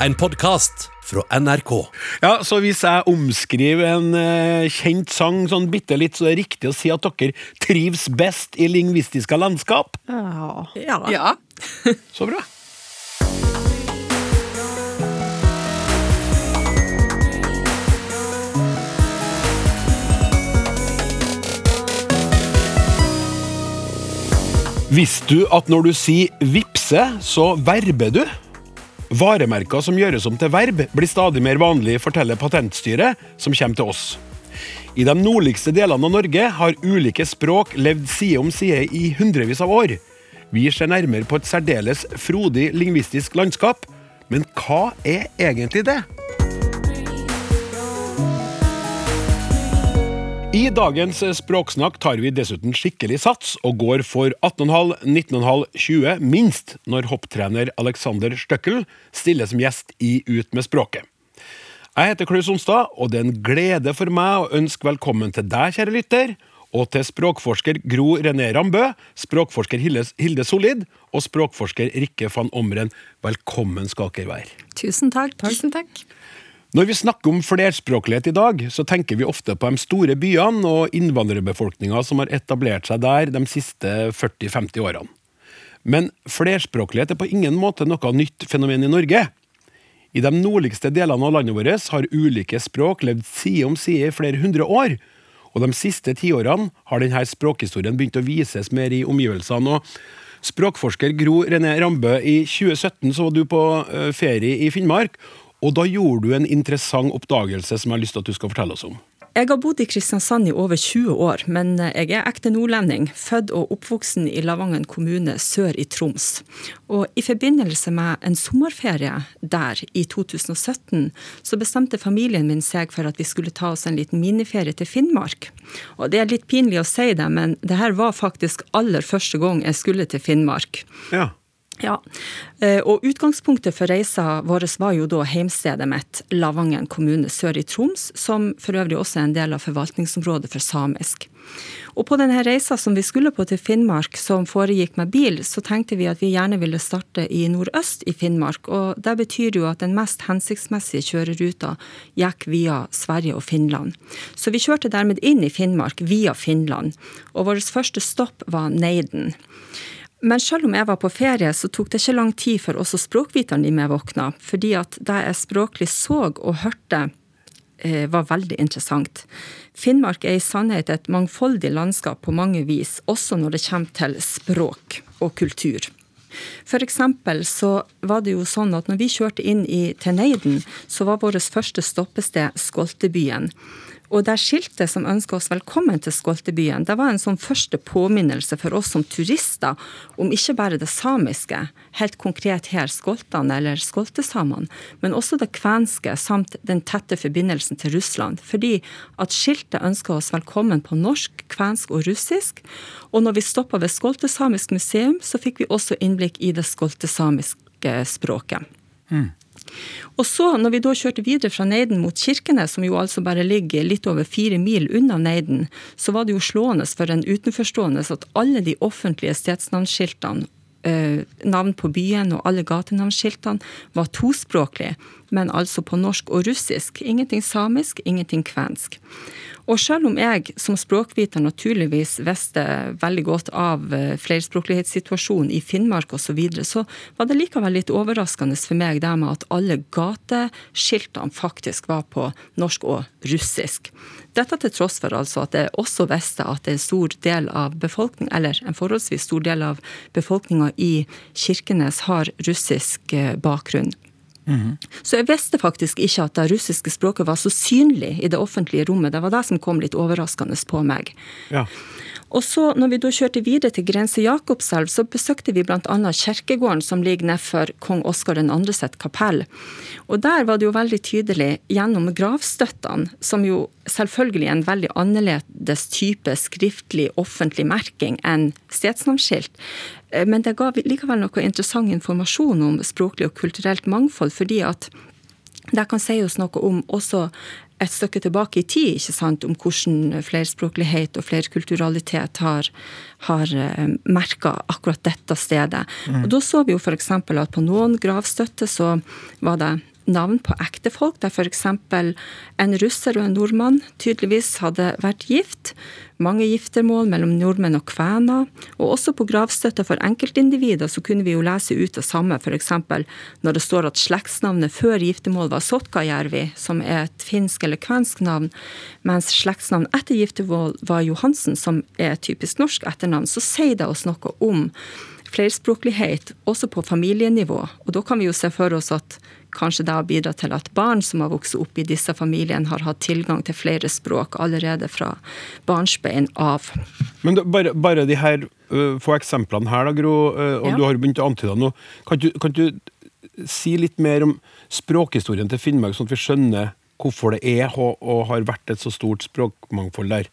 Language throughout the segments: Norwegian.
en podkast fra NRK. Ja, så hvis jeg omskriver en uh, kjent sang sånn bitte litt, så er det riktig å si at dere trives best i lingvistiske landskap? Ja. Ja. Så bra. Visste du at når du sier vipse, så verber du? Varemerker som gjøres om til verb, blir stadig mer vanlig, forteller Patentstyret, som kommer til oss. I de nordligste delene av Norge har ulike språk levd side om side i hundrevis av år. Vi ser nærmere på et særdeles frodig lingvistisk landskap, men hva er egentlig det? I dagens språksnakk tar vi dessuten skikkelig sats og går for 18,5, 19,5, 20 minst når hopptrener Alexander Støkkel stiller som gjest i Ut med språket. Jeg heter Klaus Onstad, og det er en glede for meg å ønske velkommen til deg, kjære lytter, og til språkforsker Gro René Rambø, språkforsker Hilde Solid og språkforsker Rikke van Omren. Velkommen skal dere være. Tusen takk. Tusen takk. Når vi snakker om flerspråklighet i dag, så tenker vi ofte på de store byene og innvandrerbefolkninga som har etablert seg der de siste 40-50 årene. Men flerspråklighet er på ingen måte noe nytt fenomen i Norge. I de nordligste delene av landet vårt har ulike språk levd side om side i flere hundre år, og de siste tiårene har denne språkhistorien begynt å vises mer i omgivelsene. og Språkforsker Gro René Rambø, i 2017 så var du på eh, ferie i Finnmark, og da gjorde du en interessant oppdagelse som jeg har lyst til at du skal fortelle oss om. Jeg har bodd i Kristiansand i over 20 år, men jeg er ekte nordlending, født og oppvoksen i Lavangen kommune sør i Troms. Og i forbindelse med en sommerferie der i 2017, så bestemte familien min seg for at vi skulle ta oss en liten miniferie til Finnmark. Og det er litt pinlig å si det, men det her var faktisk aller første gang jeg skulle til Finnmark. Ja. Ja, eh, og utgangspunktet for reisa vår var jo da heimstedet mitt, Lavangen kommune sør i Troms, som for øvrig også er en del av forvaltningsområdet for samisk. Og på denne reisa som vi skulle på til Finnmark, som foregikk med bil, så tenkte vi at vi gjerne ville starte i nordøst i Finnmark, og det betyr jo at den mest hensiktsmessige kjøreruta gikk via Sverige og Finland. Så vi kjørte dermed inn i Finnmark via Finland, og vårt første stopp var Neiden. Men selv om jeg var på ferie, så tok det ikke lang tid før også språkviteren i meg våkna, fordi at det jeg språklig så og hørte, eh, var veldig interessant. Finnmark er i sannhet et mangfoldig landskap på mange vis, også når det kommer til språk og kultur. For eksempel så var det jo sånn at når vi kjørte inn i til Neiden, så var vårt første stoppested Skoltebyen. Og det skiltet som ønska oss velkommen til Skoltebyen, det var en sånn første påminnelse for oss som turister om ikke bare det samiske, helt konkret her skoltene eller skoltesamene, men også det kvenske samt den tette forbindelsen til Russland. Fordi at skiltet ønska oss velkommen på norsk, kvensk og russisk. Og når vi stoppa ved Skoltesamisk museum, så fikk vi også innblikk i det skoltesamiske språket. Og så, når vi da kjørte videre fra Neiden mot Kirkenes, som jo altså bare ligger litt over fire mil unna Neiden, så var det jo slående for en utenforstående at alle de offentlige stedsnavnskiltene eh, navn på byen og alle gatenavnskiltene var tospråklige, men altså på norsk og russisk. Ingenting samisk, ingenting kvensk. Og selv om jeg som språkviter naturligvis visste veldig godt av eh, flerspråklighetssituasjonen i Finnmark osv., så, videre, så var det likevel litt overraskende for meg det med at alle gateskiltene faktisk var på norsk og russisk. Dette til tross for altså at jeg også visste at en stor del av befolkning, eller en forholdsvis stor del av befolkninga i Kirkenes har russisk Så jeg visste faktisk ikke at det russiske språket var så synlig i det offentlige rommet. Det var det som kom litt overraskende på meg. Ja. Og så, når vi da kjørte videre til Grense Jakobselv, så besøkte vi bl.a. kirkegården som ligger nedfor kong Oskar 2. sitt kapell. Og der var det jo veldig tydelig gjennom gravstøttene, som jo selvfølgelig en veldig annerledes type skriftlig offentlig merking enn stedsnavnskilt, eh, men det ga likevel noe interessant informasjon om språklig og kulturelt mangfold, fordi at det kan si oss noe om også et stykke tilbake i tid, ikke sant, om hvordan flerspråklighet og flerkulturalitet har, har eh, merka akkurat dette stedet. Mm. Og Da så vi jo f.eks. at på noen gravstøtter så var det navn på ektefolk, der f.eks. en russer og en nordmann tydeligvis hadde vært gift. Mange giftermål mellom nordmenn og kvener. Og også på gravstøtta for enkeltindivider så kunne vi jo lese ut det samme, f.eks. når det står at slektsnavnet før giftermål var Sotkajärvi, som er et finsk eller kvensk navn, mens slektsnavn etter giftermål var Johansen, som er et typisk norsk etternavn, så sier det oss noe om flerspråklighet også på familienivå. Og da kan vi jo se for oss at kanskje det har bidratt til at barn som har vokst opp i disse familiene, har hatt tilgang til flere språk allerede fra barnsbein av. Men bare, bare de her uh, få eksemplene her, da, Gro, uh, og ja. du har begynt å antyde noe. Kan du, kan du si litt mer om språkhistorien til Finnmark, sånn at vi skjønner hvorfor det er og har vært et så stort språkmangfold der?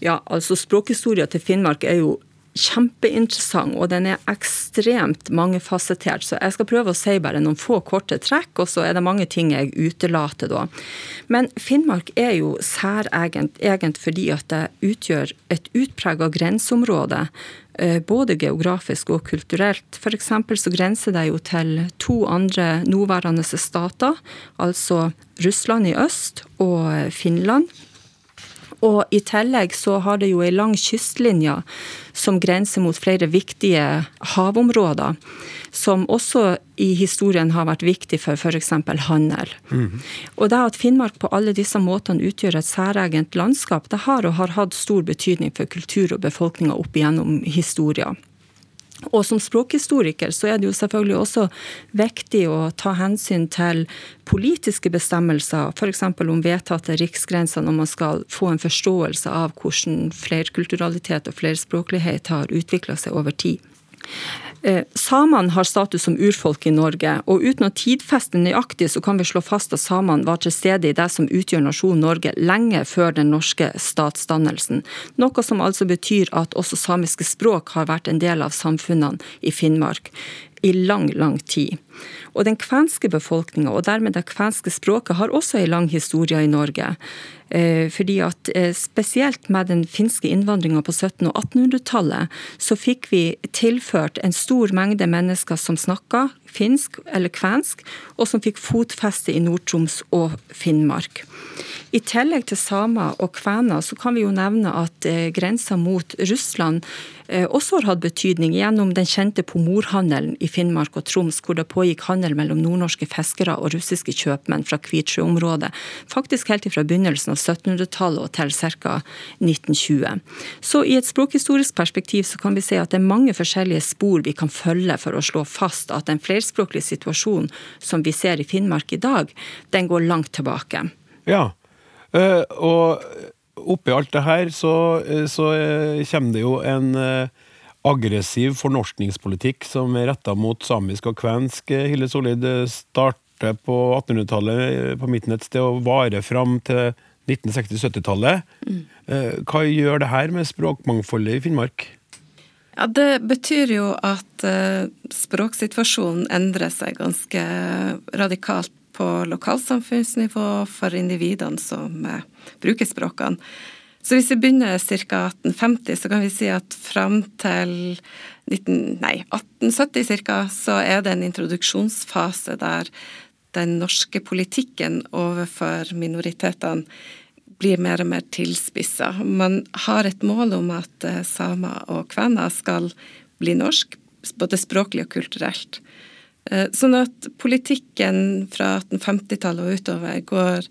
Ja, altså Språkhistoria til Finnmark er jo kjempeinteressant, og den er ekstremt mangefasettert. Så jeg skal prøve å si bare noen få korte trekk, og så er det mange ting jeg utelater da. Men Finnmark er jo særegent egent fordi at det utgjør et utprega grenseområde. Eh, både geografisk og kulturelt. F.eks. så grenser det jo til to andre nåværende stater, altså Russland i øst og Finland og i tillegg så har det jo ei lang kystlinje som grenser mot flere viktige havområder. Som også i historien har vært viktig for f.eks. handel. Mm. Og det at Finnmark på alle disse måtene utgjør et særegent landskap, det har og har hatt stor betydning for kultur og befolkninga opp igjennom historia. Og som språkhistoriker så er det jo selvfølgelig også viktig å ta hensyn til politiske bestemmelser, f.eks. om vedtatte riksgrenser når man skal få en forståelse av hvordan flerkulturalitet og flerspråklighet har utvikla seg over tid. Eh, samene har status som urfolk i Norge, og uten å tidfeste nøyaktig, så kan vi slå fast at samene var til stede i det som utgjør nasjonen Norge lenge før den norske statsdannelsen. Noe som altså betyr at også samiske språk har vært en del av samfunnene i Finnmark i lang, lang tid. Og den kvenske befolkninga, og dermed det kvenske språket, har også en lang historie i Norge. Eh, fordi at eh, Spesielt med den finske innvandringa på 1700- og 1800-tallet, så fikk vi tilført en stor mengde mennesker som snakka finsk eller kvensk, og som fikk fotfeste i Nord-Troms og Finnmark. I tillegg til samer og kvener, så kan vi jo nevne at eh, grensa mot Russland eh, også har hatt betydning gjennom den kjente pomorhandelen i Finnmark og Troms, hvor det pågikk handel mellom nordnorske fiskere og russiske kjøpmenn fra Kvitsjø-området, Faktisk helt fra begynnelsen av 1700-tallet og til ca. 1920. Så i et språkhistorisk perspektiv så kan vi se at det er mange forskjellige spor vi kan følge for å slå fast at den flerspråklig situasjonen som vi ser i Finnmark i dag, den går langt tilbake. Ja, og oppi alt det her så, eh, så uh, kommer det jo en aggressiv fornorskningspolitikk som er retta mot samisk og kvensk. Hilde Solid starter på 1800-tallet på midten et sted og varer fram til 1960-70-tallet. Mm. Hva gjør det her med språkmangfoldet i Finnmark? Ja, Det betyr jo at språksituasjonen endrer seg ganske radikalt på lokalsamfunnsnivå for individene som eh, bruker språkene. Så hvis vi begynner ca. 1850, så kan vi si at fram til 19, nei, 1870 ca., så er det en introduksjonsfase der den norske politikken overfor minoritetene blir mer og mer tilspissa. Man har et mål om at eh, samer og kvener skal bli norsk, både språklig og kulturelt. Eh, sånn at politikken fra 1850-tallet og utover går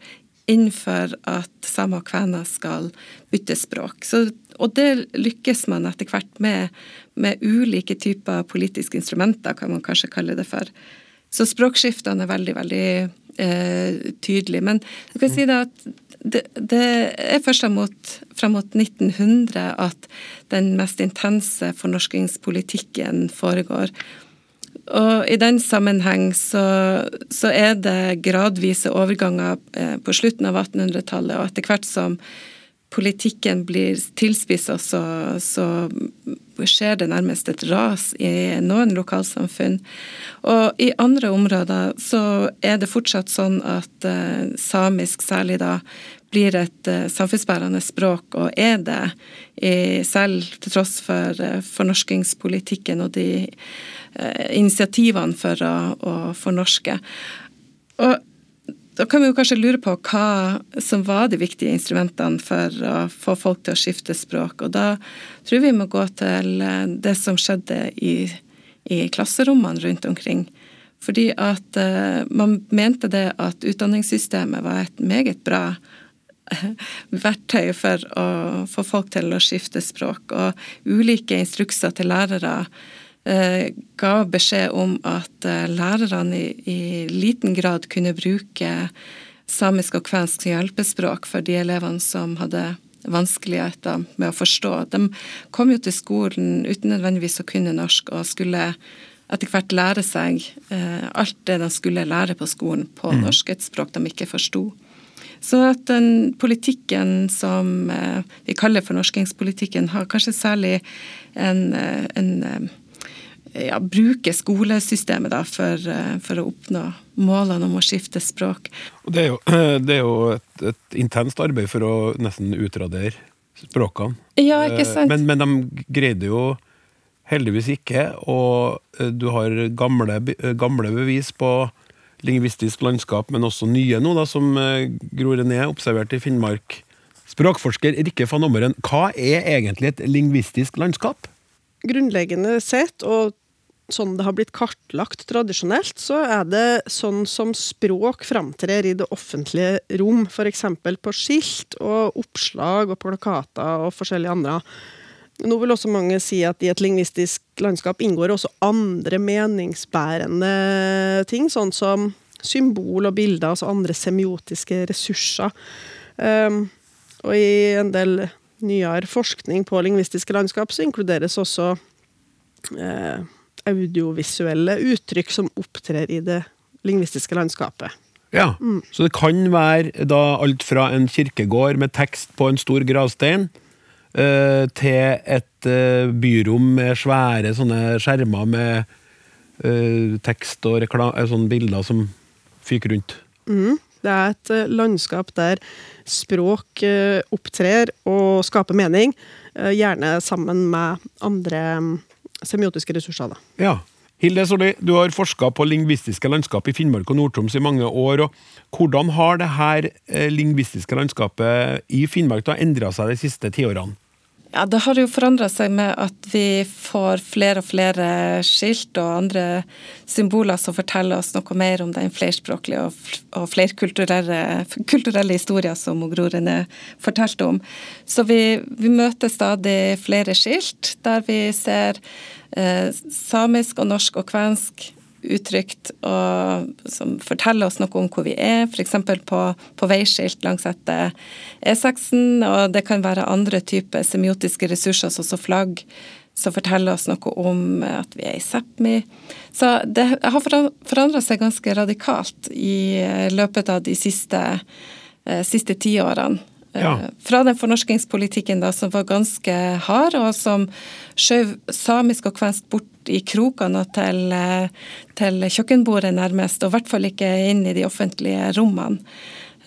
inn for at samer og kvener skal bytte språk. Så, og det lykkes man etter hvert med, med ulike typer politiske instrumenter, kan man kanskje kalle det for. Så språkskiftene er veldig, veldig eh, tydelige. Men du kan si det at det, det er først mot, fram mot 1900 at den mest intense fornorskingspolitikken foregår. Og i den sammenheng så, så er det gradvise overganger eh, på slutten av 1800-tallet, og etter hvert som politikken blir tilspissa, så, så skjer det nærmest et ras i noen lokalsamfunn. Og i andre områder så er det fortsatt sånn at uh, samisk særlig da blir et uh, samfunnsbærende språk, og er det, selv til tross for fornorskingspolitikken og de initiativene for å, å fornorske. Og da kan vi jo kanskje lure på hva som var de viktige instrumentene for å få folk til å skifte språk. Og da tror vi må gå til eh, det som skjedde i, i klasserommene rundt omkring. Fordi at uh, man mente det at utdanningssystemet var et meget bra verktøy for å få folk til å skifte språk. Og ulike instrukser til lærere Eh, ga beskjed om at eh, lærerne i, i, liten grad kunne bruke samisk og kvensk som hjelpespråk for de elevene som hadde vanskeligheter med å forstå. De kom jo til skolen uten nødvendigvis å kunne norsk, og skulle etter hvert lære seg eh, alt det de skulle lære på skolen på mm. norsk, et språk de ikke forsto. Så at den politikken som eh, vi kaller fornorskingspolitikken, har kanskje særlig en, eh, en eh, ja, bruke skolesystemet da, for, eh, for, å oppnå målene om å skifte språk. Det er jo, det er jo et, et, intenst arbeid for å nesten utradere språkene. Ja, ikke eh, sant? Men, men de greide jo heldigvis ikke, og eh, du har gamle, gamle bevis på lingvistisk landskap, men også nye nå, da, som Gro René observerte i Finnmark. Språkforsker Rikke van Ommeren, hva er egentlig et lingvistisk landskap? Grunnleggende sett, og sånn det har blitt kartlagt tradisjonelt, så er det sånn som språk framtrer i det offentlige rom, f.eks. på skilt og oppslag og plakater og forskjellige andre. Nå vil også mange si at i et lingvistisk landskap inngår også andre meningsbærende ting, sånn som symbol og bilder, altså andre semiotiske ressurser. Um, og i en del nyere forskning på lingvistiske landskap så inkluderes også eh, audiovisuelle uttrykk som opptrer i det lingvistiske landskapet. Ja, mm. Så det kan være da alt fra en kirkegård med tekst på en stor gravstein, uh, til et uh, byrom med svære sånne skjermer med uh, tekst og sånne bilder som fyker rundt. Mm. Det er et landskap der språk opptrer og skaper mening, gjerne sammen med andre semiotiske ressurser. Da. Ja. Hilde Solli, du har forska på lingvistiske landskap i Finnmark og Nord-Troms i mange år. og Hvordan har det her eh, lingvistiske landskapet i Finnmark da endra seg de siste tiårene? Ja, Det har jo forandra seg med at vi får flere og flere skilt og andre symboler som forteller oss noe mer om den flerspråklige og, flerkulturelle kulturelle historien som Gro René fortalte om. Så vi, vi, møter stadig flere skilt der vi ser eh, samisk og norsk og kvensk uttrykt og som forteller oss noe om hvor vi er, f.eks. På, på veiskilt langs etter E6-en, og det kan være andre typer semiotiske ressurser, sånn som flagg, som forteller oss noe om at vi er i Sápmi. Så det har forandra seg ganske radikalt i løpet av de siste, eh, siste tiårene. Ja. Eh, fra den fornorskingspolitikken da, som var ganske hard, og som skjøv samisk og kvensk bort i krokene til, eh, til kjøkkenbordet nærmest, og i hvert fall ikke inn i de offentlige rommene.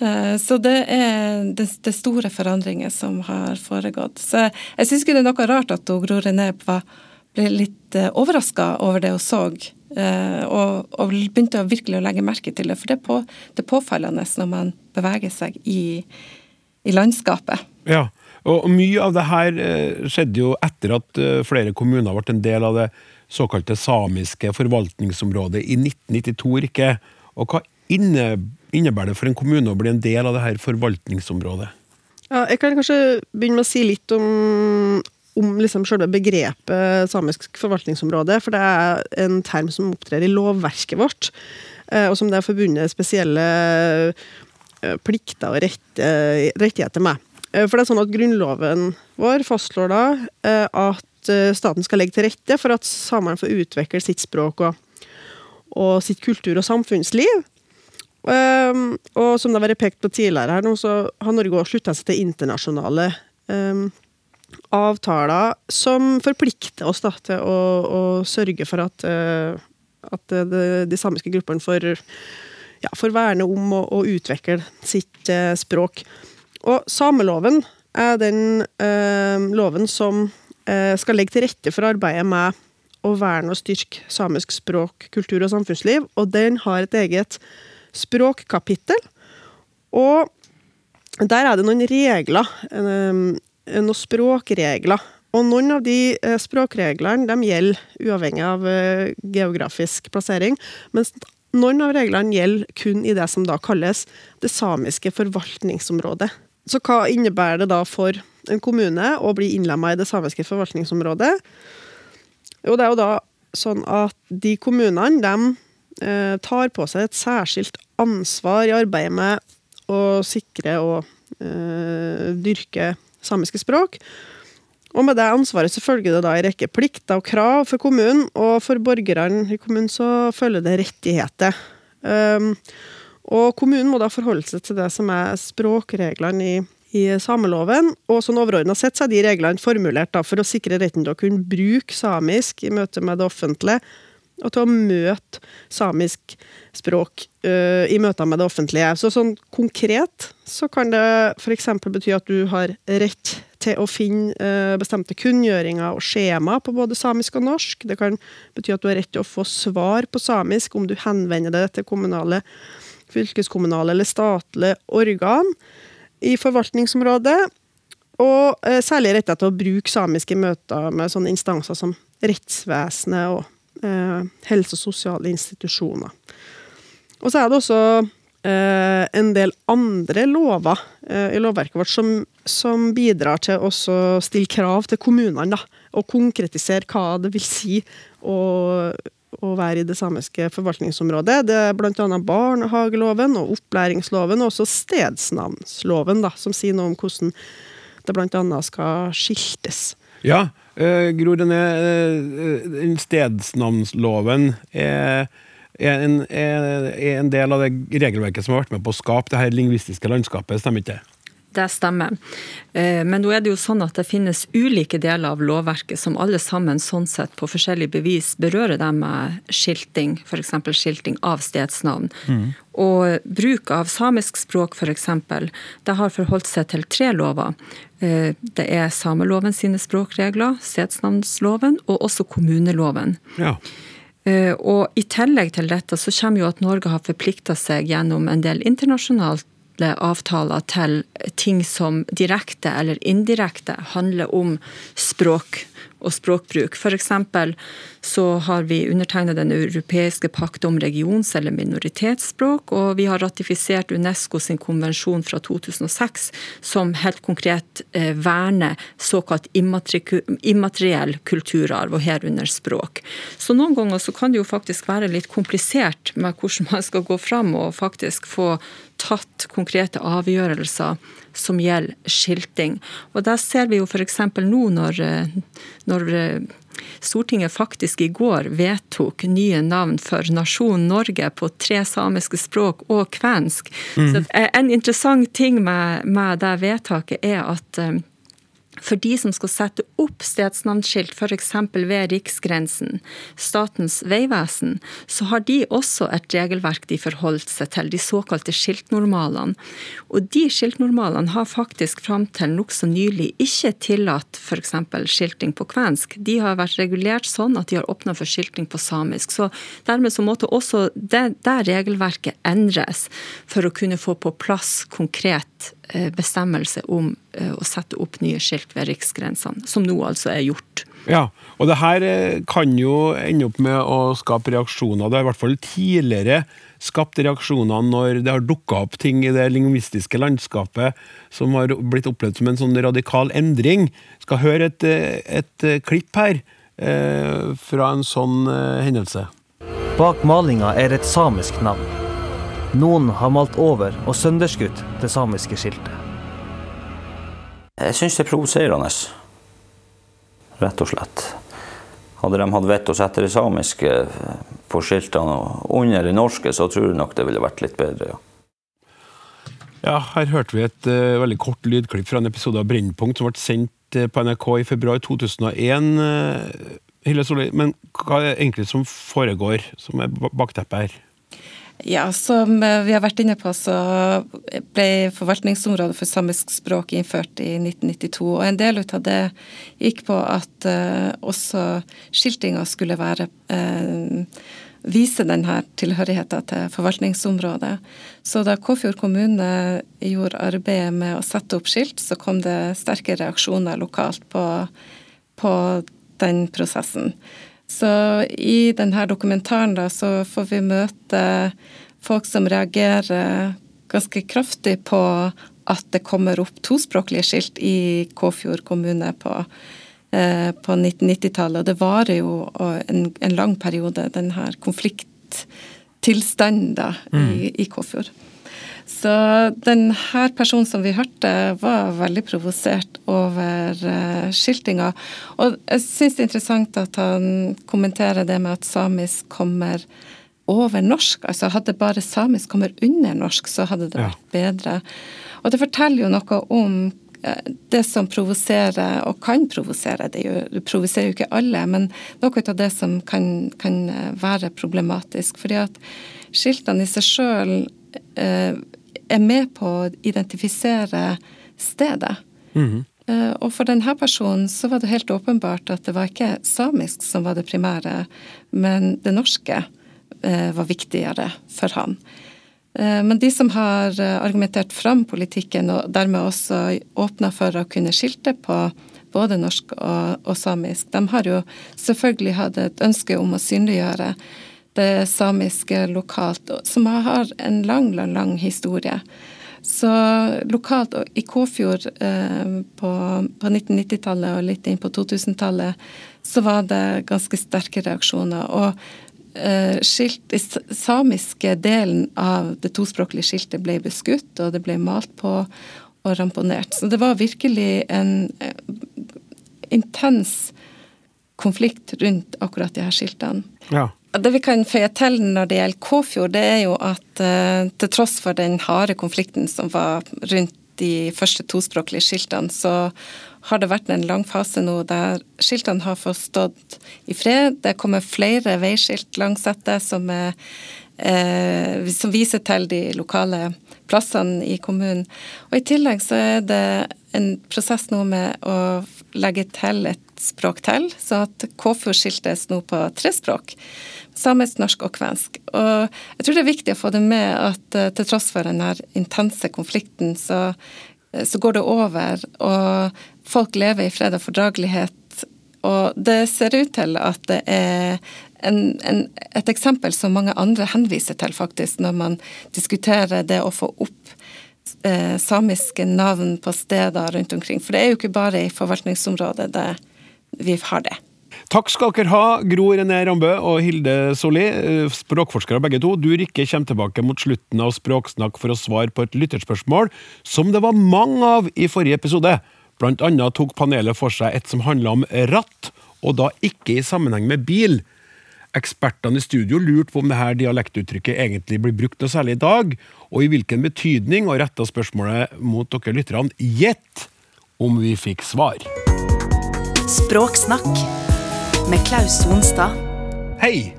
Eh, så det er det, store forandringer som har foregått. Så jeg syns ikke det er noe rart at Gro René ble litt overraska over det hun så, og, og, begynte virkelig å legge merke til det. For det er, på, det er påfallende når man beveger seg i i landskapet. Ja, og mye av det her eh, skjedde jo etter at eh, flere kommuner ble en del av det såkalte samiske forvaltningsområdet i 1992, Rikke. Og hva innebærer det for en kommune å bli en del av det her forvaltningsområdet? Ja, jeg kan kanskje begynne med å si litt om, om liksom selve begrepet samisk forvaltningsområde. For det er en term som opptrer i lovverket vårt, eh, og som det er forbundet spesielle Eh, plikter og rettigheter med. Eh, for det er sånn at Grunnloven vår fastslår da eh, at staten skal legge til rette for at samene får utvikle sitt språk og, og sitt kultur- og samfunnsliv. Um, og som det har vært pekt på tidligere her nå, så har Norge også slutta seg til internasjonale um, avtaler som forplikter oss da, til å, å sørge for at, uh, at de, de, samiske gruppene får, ja, får verne om og, og utvikle sitt uh, språk. Og sameloven er den uh, loven som skal legge til rette for arbeidet med å verne og styrke samisk språk, kultur og samfunnsliv, og den har et eget språkkapittel. Og der er det noen regler, noen språkregler. Og noen av de eh, språkreglene de gjelder uavhengig av eh, geografisk plassering, mens noen av reglene gjelder kun i det som da kalles det samiske forvaltningsområdet. Så hva innebærer det da for en kommune å bli innlemma i det samiske forvaltningsområdet? Jo, det er jo da sånn at de kommunene, de Eh, tar på seg et særskilt ansvar i arbeidet med å sikre og eh, dyrke samiske språk. Og med det ansvaret så følger det da en rekke plikter og krav for kommunen, og for borgerne i kommunen så følger det rettigheter. Um, og kommunen må da forholde seg til det som er språkreglene i, i sameloven, og sånn overordna sett så er de reglene formulert da for å sikre retten til å kunne bruke samisk i møte med det offentlige, og til å møte samisk språk uh, i møter med det offentlige. Så sånn konkret så kan det f.eks. bety at du har rett til å finne uh, bestemte kunngjøringer og skjema på både samisk og norsk. Det kan bety at du har rett til å få svar på samisk om du henvender deg til kommunale, fylkeskommunale eller statlige organ i forvaltningsområdet. Og eh, særlig rett til å bruke samiske møter med sånne instanser som rettsvesenet og eh, helse- og sosiale institusjoner. Og så er det også eh, en del andre lover eh, i lovverket vårt som, som bidrar til å stille krav til kommunene, da, og konkretisere hva det vil si å, å være i det samiske forvaltningsområdet. Det er bl.a. barnehageloven og opplæringsloven, og også stedsnavnsloven, da, som sier noe om hvordan det bl.a. skal skiltes. Ja, øh, Gro, denne øh, stedsnavnsloven er, er, en, er, en, del av det regelverket som har vært med på å skape det her lingvistiske landskapet, stemmer ikke det? Det stemmer. Eh, men nå er det jo sånn at det finnes ulike deler av lovverket som alle sammen sånn sett på forskjellig bevis berører dem med skilting, f.eks. skilting av stedsnavn. Mm. Og bruk av samisk språk f.eks. det har forholdt seg til tre lover. Eh, det er sameloven sine språkregler, stedsnavnsloven og også kommuneloven. Ja. Eh, og I tillegg til dette så kommer jo at Norge har forplikta seg gjennom en del internasjonalt avtaler til ting som direkte eller indirekte handler om språk og språkbruk. F.eks. så har vi undertegnet Den europeiske pakt om regions- eller minoritetsspråk, og vi har ratifisert Unesco sin konvensjon fra 2006 som helt konkret eh, verner såkalt immateriell kulturarv, og herunder språk. Så noen ganger så kan det jo faktisk være litt komplisert med hvordan man skal gå fram og faktisk få tatt konkrete avgjørelser som gjelder skilting. Og der ser vi jo f.eks. nå når, eh, når eh, Stortinget faktisk i går vedtok nye navn for nasjonen Norge på tre samiske språk og kvensk. Mm. Så en interessant ting med, med det vedtaket er at eh, for de som skal sette opp stedsnavnskilt f.eks. ved riksgrensen, Statens vegvesen, så har de også et regelverk de forholdt seg til, de såkalte skiltnormalene. Og de skiltnormalene har faktisk fram til nokså nylig ikke tillatt f.eks. skilting på kvensk. De har vært regulert sånn at de har åpna for skilting på samisk. Så dermed så måtte også det, det regelverket endres for å kunne få på plass konkret bestemmelse om eh, å sette opp nye skilt ved riksgrensene, som nå altså er gjort. Ja, og det her eh, kan jo ende opp med å skape reaksjoner. Det har i hvert fall tidligere skapt reaksjoner når det har dukka opp ting i det lingvistiske landskapet som har blitt opplevd som en sånn radikal endring. Skal høre et, et klipp her eh, fra en sånn eh, hendelse. Bak malinga er et samisk navn. Noen har malt over og sønderskutt det samiske skiltet. Jeg syns det er provoserende, rett og slett. Hadde de hatt vett å sette det samiske på skiltene og under det norske, så tror jeg nok det ville vært litt bedre, ja. Ja, her hørte vi et uh, veldig kort lydklipp fra en episode av Brennpunkt som ble sendt uh, på NRK i februar 2001. Uh, Hilde Solli, men hva er det egentlig som foregår, som er bakteppet her? Ja, som vi har vært inne på, så ble forvaltningsområdet for samisk språk innført i 1992. Og en del av det gikk på at uh, også skiltinga skulle være uh, vise denne tilhørigheten til forvaltningsområdet. Så da Kåfjord kommune gjorde arbeidet med å sette opp skilt, så kom det sterke reaksjoner lokalt på, på den prosessen. Så i denne dokumentaren da, så får vi møte folk som reagerer ganske kraftig på at det kommer opp tospråklige skilt i Kåfjord kommune på Eh, på 1990-tallet. Og det varer jo en, en, lang periode, denne konflikttilstanden da, mm. i, i Kåfjord. Så denne personen som vi hørte, var veldig provosert over uh, skiltinga. Og jeg syns det er interessant at han kommenterer det med at samisk kommer over norsk. Altså hadde bare samisk kommet under norsk, så hadde det vært bedre. Og det forteller jo noe om det som provoserer, og kan provosere, det, jo, det provoserer jo ikke alle, men noe av det som kan, kan være problematisk. Fordi at skiltene i seg sjøl eh, er med på å identifisere stedet. Mm -hmm. og for denne personen så var det helt åpenbart at det var ikke samisk som var det primære, men det norske eh, var viktigere for han. Eh, men de som har argumentert fram politikken, og dermed også åpna for å kunne skilte på både norsk og, og, samisk, de har jo selvfølgelig hatt et ønske om å synliggjøre det samiske lokalt, som har en lang, lang, lang historie. Så lokalt i Kåfjord eh, på, på 1990-tallet og litt inn på 2000-tallet, så var det ganske sterke reaksjoner. Og Eh, skilt, samiske delen av det tospråklige skiltet ble beskutt, og det ble malt på og ramponert. Så det var virkelig en eh, intens konflikt rundt akkurat de her skiltene. Ja. Det vi kan føye til når det gjelder Kåfjord, det er jo at uh, til tross for den harde konflikten som var rundt de første tospråklige skiltene, så har det vært en lang fase nå der skiltene har fått stått i fred. Det kommer flere veiskilt langs dette som, eh, som viser til de lokale plassene i kommunen. Og I tillegg så er det en prosess nå med å legge til et språk til, så at KFU skiltes nå på tre språk. Samisk, norsk og kvensk. Og jeg tror det er viktig å få det med at eh, til tross for den intense konflikten, så, eh, så går det over. Og folk lever i fred og fordragelighet. Og det ser ut til at det er en, en, et eksempel som mange andre henviser til, faktisk, når man diskuterer det å få opp eh, samiske navn på steder rundt omkring. For det er jo ikke bare i forvaltningsområdet det vi har det. Takk skal dere ha, Gro René Rambø og Hilde Solli, eh, språkforskere begge to. Du Rikke kommer tilbake mot slutten av Språksnakk for å svare på et lytterspørsmål som det var mange av i forrige episode. Blant annet tok panelet for seg et som handla om ratt, og da ikke i sammenheng med bil. Ekspertene i studio lurte på om dette dialektuttrykket egentlig blir brukt noe særlig i dag, og i hvilken betydning, og retta spørsmålet mot dere lytterne. Gjett om vi fikk svar. Språksnakk med Klaus Sonstad. Hei!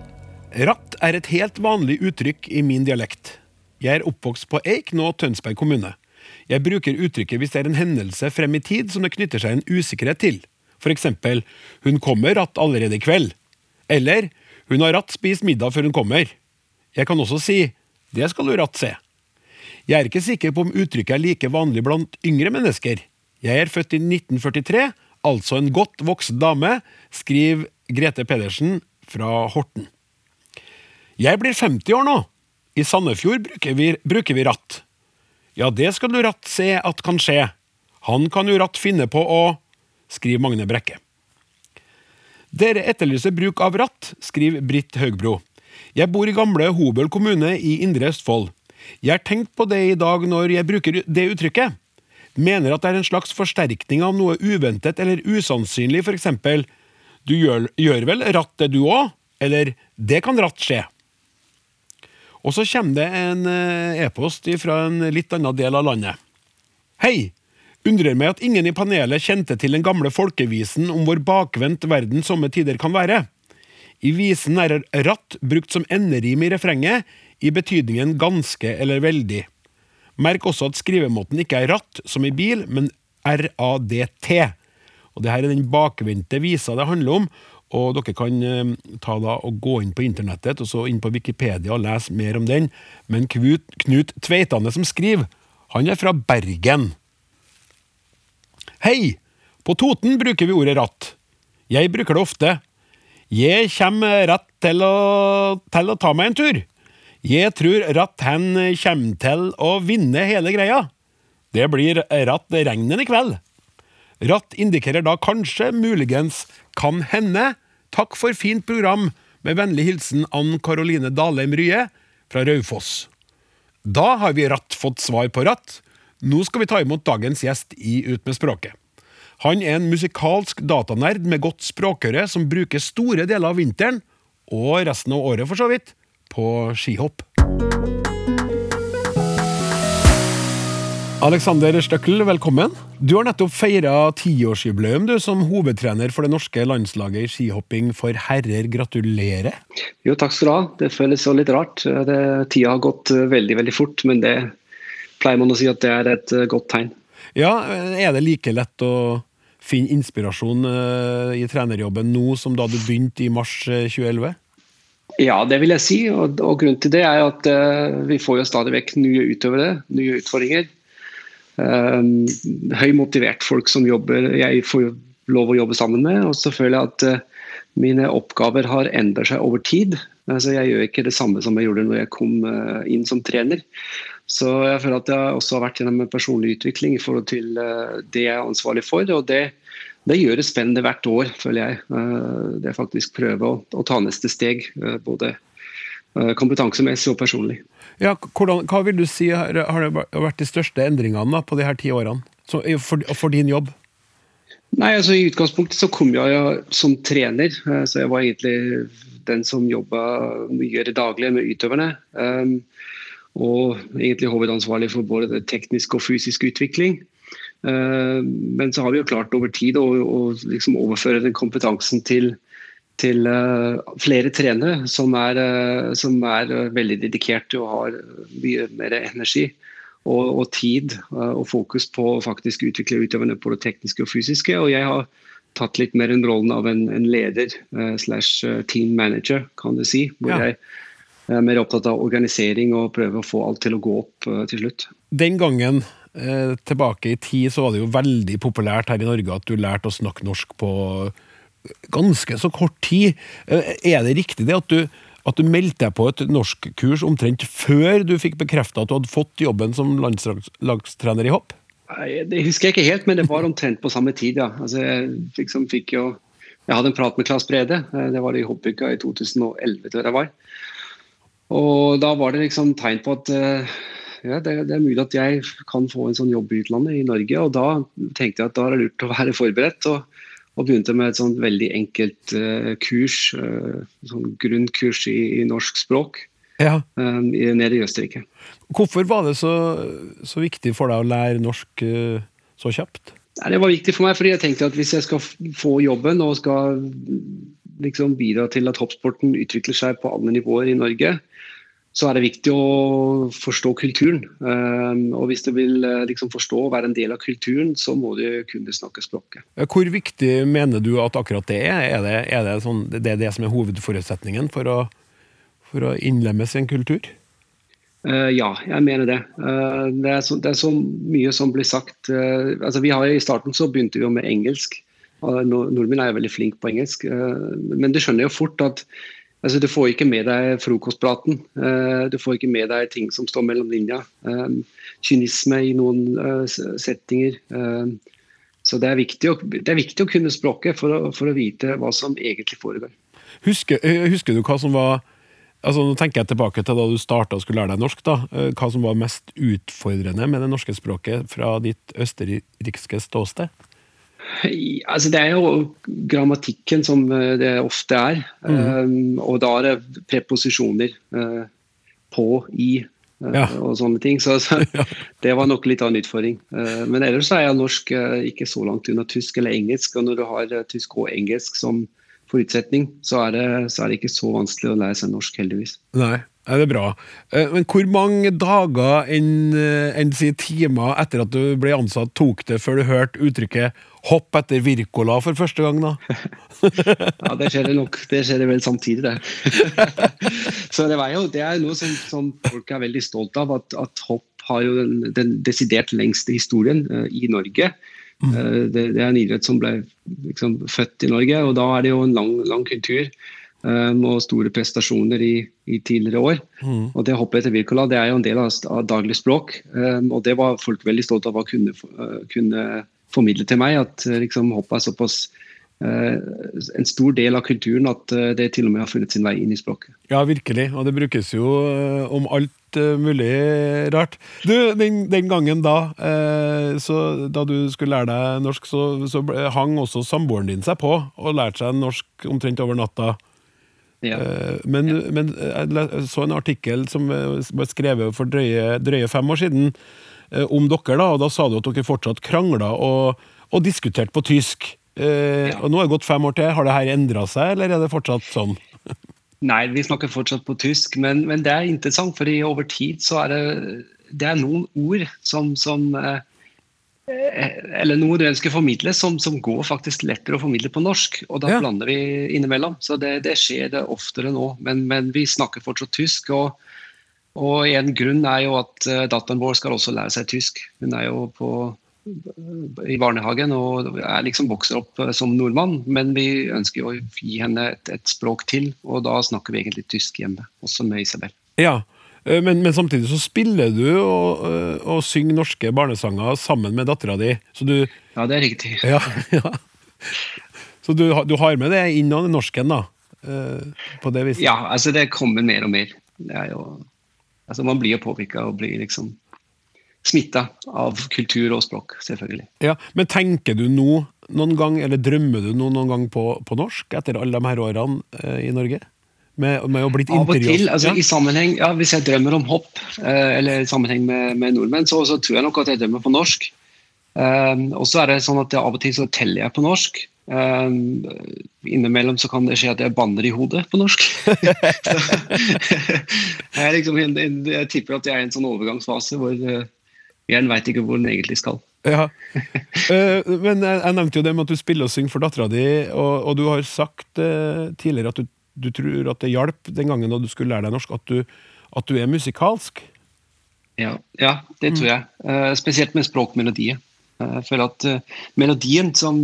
Ratt er et helt vanlig uttrykk i min dialekt. Jeg er oppvokst på Eik, nå Tønsberg kommune. Jeg bruker uttrykket hvis det er en hendelse frem i tid som det knytter seg en usikkerhet til. For eksempel 'Hun kommer ratt allerede i kveld'. Eller 'Hun har ratt spist middag før hun kommer'. Jeg kan også si 'Det skal du ratt se'. Jeg er ikke sikker på om uttrykket er like vanlig blant yngre mennesker. Jeg er født i 1943, altså en godt voksen dame, skriver Grete Pedersen fra Horten. Jeg blir 50 år nå. I Sandefjord bruker vi, bruker vi ratt. Ja, det skal du ratt se at kan skje. Han kan jo ratt finne på å skriver Magne Brekke. Dere etterlyser bruk av ratt, skriver Britt Haugbro. Jeg bor i gamle Hobøl kommune i Indre Østfold. Jeg har tenkt på det i dag når jeg bruker det uttrykket. Mener at det er en slags forsterkning av noe uventet eller usannsynlig, for eksempel du gjør, gjør vel ratt det du òg? eller det kan ratt skje. Og så kommer det en eh, e-post fra en litt annen del av landet. Hei! Undrer meg at ingen i panelet kjente til den gamle folkevisen om hvor bakvendt verden somme tider kan være. I visen er ratt brukt som enderim i refrenget, i betydningen ganske eller veldig. Merk også at skrivemåten ikke er ratt, som i bil, men RADT. Og det her er den bakvendte visa det handler om, og dere kan eh, ta da og gå inn på internettet og så inn på Wikipedia og lese mer om den. Men Knut, Knut Tveitane som skriver, han er fra Bergen. Hei! På Toten bruker vi ordet ratt. Jeg bruker det ofte. Jeg kommer rett til å, til å ta meg en tur. Jeg tror ratt han kommer til å vinne hele greia. Det blir ratt regnen i kveld. Ratt indikerer da kanskje, muligens, kan hende. Takk for fint program. Med vennlig hilsen Ann Karoline Dalheim Rye fra Raufoss. Da har vi ratt fått svar på ratt. Nå skal vi ta imot dagens gjest i Ut med språket. Han er en musikalsk datanerd med godt språkøre som bruker store deler av vinteren, og resten av året for så vidt, på skihopp. Alexander Støkkel, velkommen. Du har nettopp feira tiårsjubileum som hovedtrener for det norske landslaget i skihopping for herrer. Gratulerer. Jo, takk skal du ha. Det føles jo litt rart. Det, tida har gått veldig, veldig fort, men det pleier man å si at det er et godt tegn. Ja, Er det like lett å finne inspirasjon eh, i trenerjobben nå som da du begynte i mars 2011? Ja, det vil jeg si. Og, og grunnen til det er at uh, vi får jo stadig vekk nye utøvere, nye utfordringer. Uh, høy folk som jobber, jeg får jo lov å jobbe sammen med. Og så føler jeg at uh, mine oppgaver har endret seg over tid. Altså, jeg gjør ikke det samme som jeg gjorde når jeg kom inn som trener. Så jeg føler at jeg også har vært gjennom en personlig utvikling i forhold til det jeg er ansvarlig for. og det, det gjør det spennende hvert år, føler jeg. Eh, det er faktisk prøve å, å ta neste steg, eh, både kompetansemessig og personlig. Ja, hvordan, hva vil du si har, har det vært de største endringene på de her ti årene for, for, din jobb? Nei, altså I utgangspunktet så kom jeg ja, som trener, så jeg var egentlig den som jobba mye daglig med utøverne. Um, og egentlig hovedansvarlig for både teknisk og fysisk utvikling. Eh, men så har vi jo klart over tid å, å liksom overføre den kompetansen til, til uh, flere trenere som er, uh, som er veldig dedikerte og har mye mer energi og, og tid og fokus på å faktisk utvikle utøverne på det tekniske og fysiske. Og jeg har tatt litt mer enn rollen av en, en leder slash team manager, kan du si. hvor ja. jeg er mer opptatt av organisering og prøve å få alt til å gå opp til slutt. Den gangen eh, tilbake i tid så var det jo veldig populært her i Norge at du lærte å snakke norsk på ganske så kort tid. Eh, er det riktig det at du, at du meldte deg på et norskkurs omtrent før du fikk bekrefta at du hadde fått jobben som landslagstrener i hopp? Det husker jeg ikke helt, men det var omtrent på samme tid, ja. Altså, jeg, liksom fikk jo, jeg hadde en prat med Claes Brede, eh, det var i Hoppuka i 2011, tror jeg var. Og da var det liksom tegn på at ja, det, det, er mulig at jeg kan få en sånn jobb i utlandet, i Norge. Og da tenkte jeg at da er det lurt å være forberedt. Og, og begynte med et sånt veldig enkelt uh, kurs, uh, sånn grunnkurs i, i norsk språk, ja. uh, nede i Østerrike. Hvorfor var det så, så, viktig for deg å lære norsk så kjapt? Det var viktig for meg fordi jeg tenkte at hvis jeg skal få jobben og skal liksom bidra til at hoppsporten utvikler seg på alle nivåer i Norge, så er det viktig å forstå kulturen. Ehm, og hvis du vil eh, liksom forstå og være en del av kulturen, så må du kunne snakke språket. Hvor viktig mener du at akkurat det er? Er det er det, sånn, det, er det som er hovedforutsetningen for å, for å innlemmes i en kultur? Uh, ja, jeg mener det. Uh, det, er så, det, er så, mye som blir sagt. Altså vi har I starten så begynte vi jo med engelsk. Nordmenn er jo veldig flinke på engelsk. men du skjønner jo fort at Altså, du får ikke med deg frokostpraten. Uh, du får ikke med deg ting som står mellom linja. Um, kynisme i noen uh, settinger. Så det er, å, det er, viktig å, kunne språket for å, for å vite hva som egentlig foregår. Husker, husker, du hva som var altså Nå tenker jeg tilbake til da du starta og skulle lære deg norsk. da, Hva som var mest utfordrende med det norske språket fra ditt østerrikske ståsted? Altså, det er jo grammatikken som eh, det ofte er. Mm. Um, og da er det preposisjoner uh, på, i uh, Ja. og sånne ting. Så, så det var nok litt av en utfordring. Uh, men ellers er jeg norsk ikke så langt unna tysk eller engelsk. Og når du har tysk og engelsk som forutsetning, så er, det, så er det ikke så vanskelig å lære seg norsk, heldigvis. Nei, ja, det er bra. Eh, Men hvor mange dager enn en enn si timer etter at du ble ansatt, tok det før du hørte uttrykket 'hopp etter Wirkola' for første gang, da? Ja, det skjer det nok. Det skjer det vel samtidig, det. så det, var jo, det er noe som, som folk er veldig stolt av, at, at hopp har jo den, den desidert lengste historien uh, i Norge. Uh, det, det er en idrett som ble liksom, født i Norge, og da er det jo en lang, lang kultur. Eh, og store prestasjoner i, i tidligere år. Og det hoppet etter Wirkola det er jo en del av, av daglig språk. Um, og det var folk veldig stolt av å kunne, uh, kunne formidle til meg, at uh, liksom, hoppet er såpass uh, en stor del av kulturen at det til og med har funnet sin vei inn i språket. Ja, virkelig. Og det brukes jo om alt mulig rart. Du, den, den gangen da, eh, så, da du skulle lære deg norsk, så, så hang også samboeren din seg på og lærte seg norsk omtrent over natta. Ja. Eh, Men, men jeg så en artikkel som eh, ble skrevet for drøye, drøye fem år siden eh, om dere, da, og da sa du at dere fortsatt krangla og, og diskuterte på tysk. Eh, Ja. Og nå har det gått fem år til. Har det her endra seg, eller er det fortsatt sånn? Nei, vi snakker fortsatt på tysk, men, men det er interessant, for over tid så er det, det er noen ord som, som eh, eh, eller noe du ønsker å formidle, som, som går faktisk lettere å formidle på norsk. Og da Ja. blander vi innimellom. Så det, det skjer det oftere nå. Men, men vi snakker fortsatt tysk. Og, og en grunn er jo at eh, datteren vår skal også lære seg tysk. Hun er jo på, i barnehagen og er liksom vokser opp eh, som nordmann. Men vi ønsker jo å gi henne et, et språk til, og da snakker vi egentlig tysk hjemme. Også med Isabel. Ja, eh, men, men samtidig så spiller du og, eh, og synger norske barnesanger sammen med dattera di. Så du Ja, det er riktig. Ja. ja. Så du, du har med det inn av norsken, da? eh, På det viset? Ja, altså det kommer mer og mer. Det er jo, altså man blir jo påvirka og blir liksom smitta av kultur og språk, selvfølgelig. Ja, Men tenker du nå noen gang, eller drømmer du nå noen gang på, på norsk etter alle de her årene eh, i Norge? Med, med å blitt Av og til, altså ja. i sammenheng, ja, Hvis jeg drømmer om hopp, eh, eller i sammenheng med, med nordmenn, så, så tror jeg nok at jeg drømmer på norsk. Um, og så er det sånn at jeg, Av og til så teller jeg på norsk. Um, innimellom så kan det skje at jeg banner i hodet på norsk. Jeg, liksom, en- en- jeg tipper at jeg er i en sånn overgangsfase hvor uh, hjernen veit ikke hvor den egentlig skal. Ja. Eh, men jeg, jeg nevnte jo det med at du spiller og synger for dattera di, og, og du har sagt eh, tidligere at du, du tror at det hjalp den gangen da du skulle lære deg norsk, at du, at du er musikalsk. Ja, ja det tror jeg. Eh, spesielt med språkmelodier. Eh, jeg føler at eh, melodien som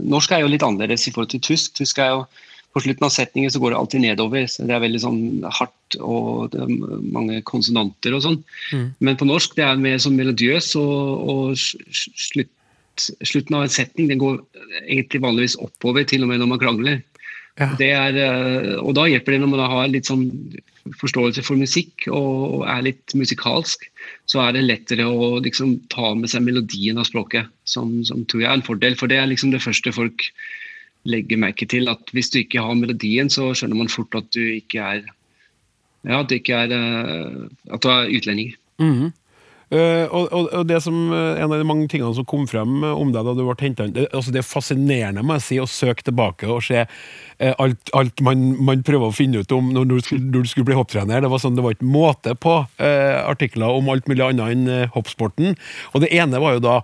Norsk er jo litt annerledes i forhold til tysk. Tysk er jo På slutten av setningen så går det alltid nedover. så Det er veldig sånn hardt og det er mange konsonanter og sånn. Men på norsk det er mer sånn melodiøs, og, og slutt, slutten av en setning den går egentlig vanligvis oppover, til og med når man krangler. Ja. Er, eh, og da hjelper det når man har litt sånn forståelse for musikk og er litt musikalsk, så er det lettere å liksom ta med seg melodien av språket, som, som tror jeg er en fordel. For det er liksom det første folk legger merke til, at hvis du ikke har melodien, så skjønner man fort at du ikke er ja, at du ikke er eh, at du er utlending. Eh, og, og, og det som, eh, En av de mange tingene som kom frem eh, om deg da du ble henta inn det, altså det er fascinerende må jeg si, å søke tilbake og se eh, alt, alt man, man prøver å finne ut om når du når du skulle bli hopptrener. Det var sånn, det var ikke måte på eh, artikler om alt mulig annet enn hoppsporten. Og Det ene var jo da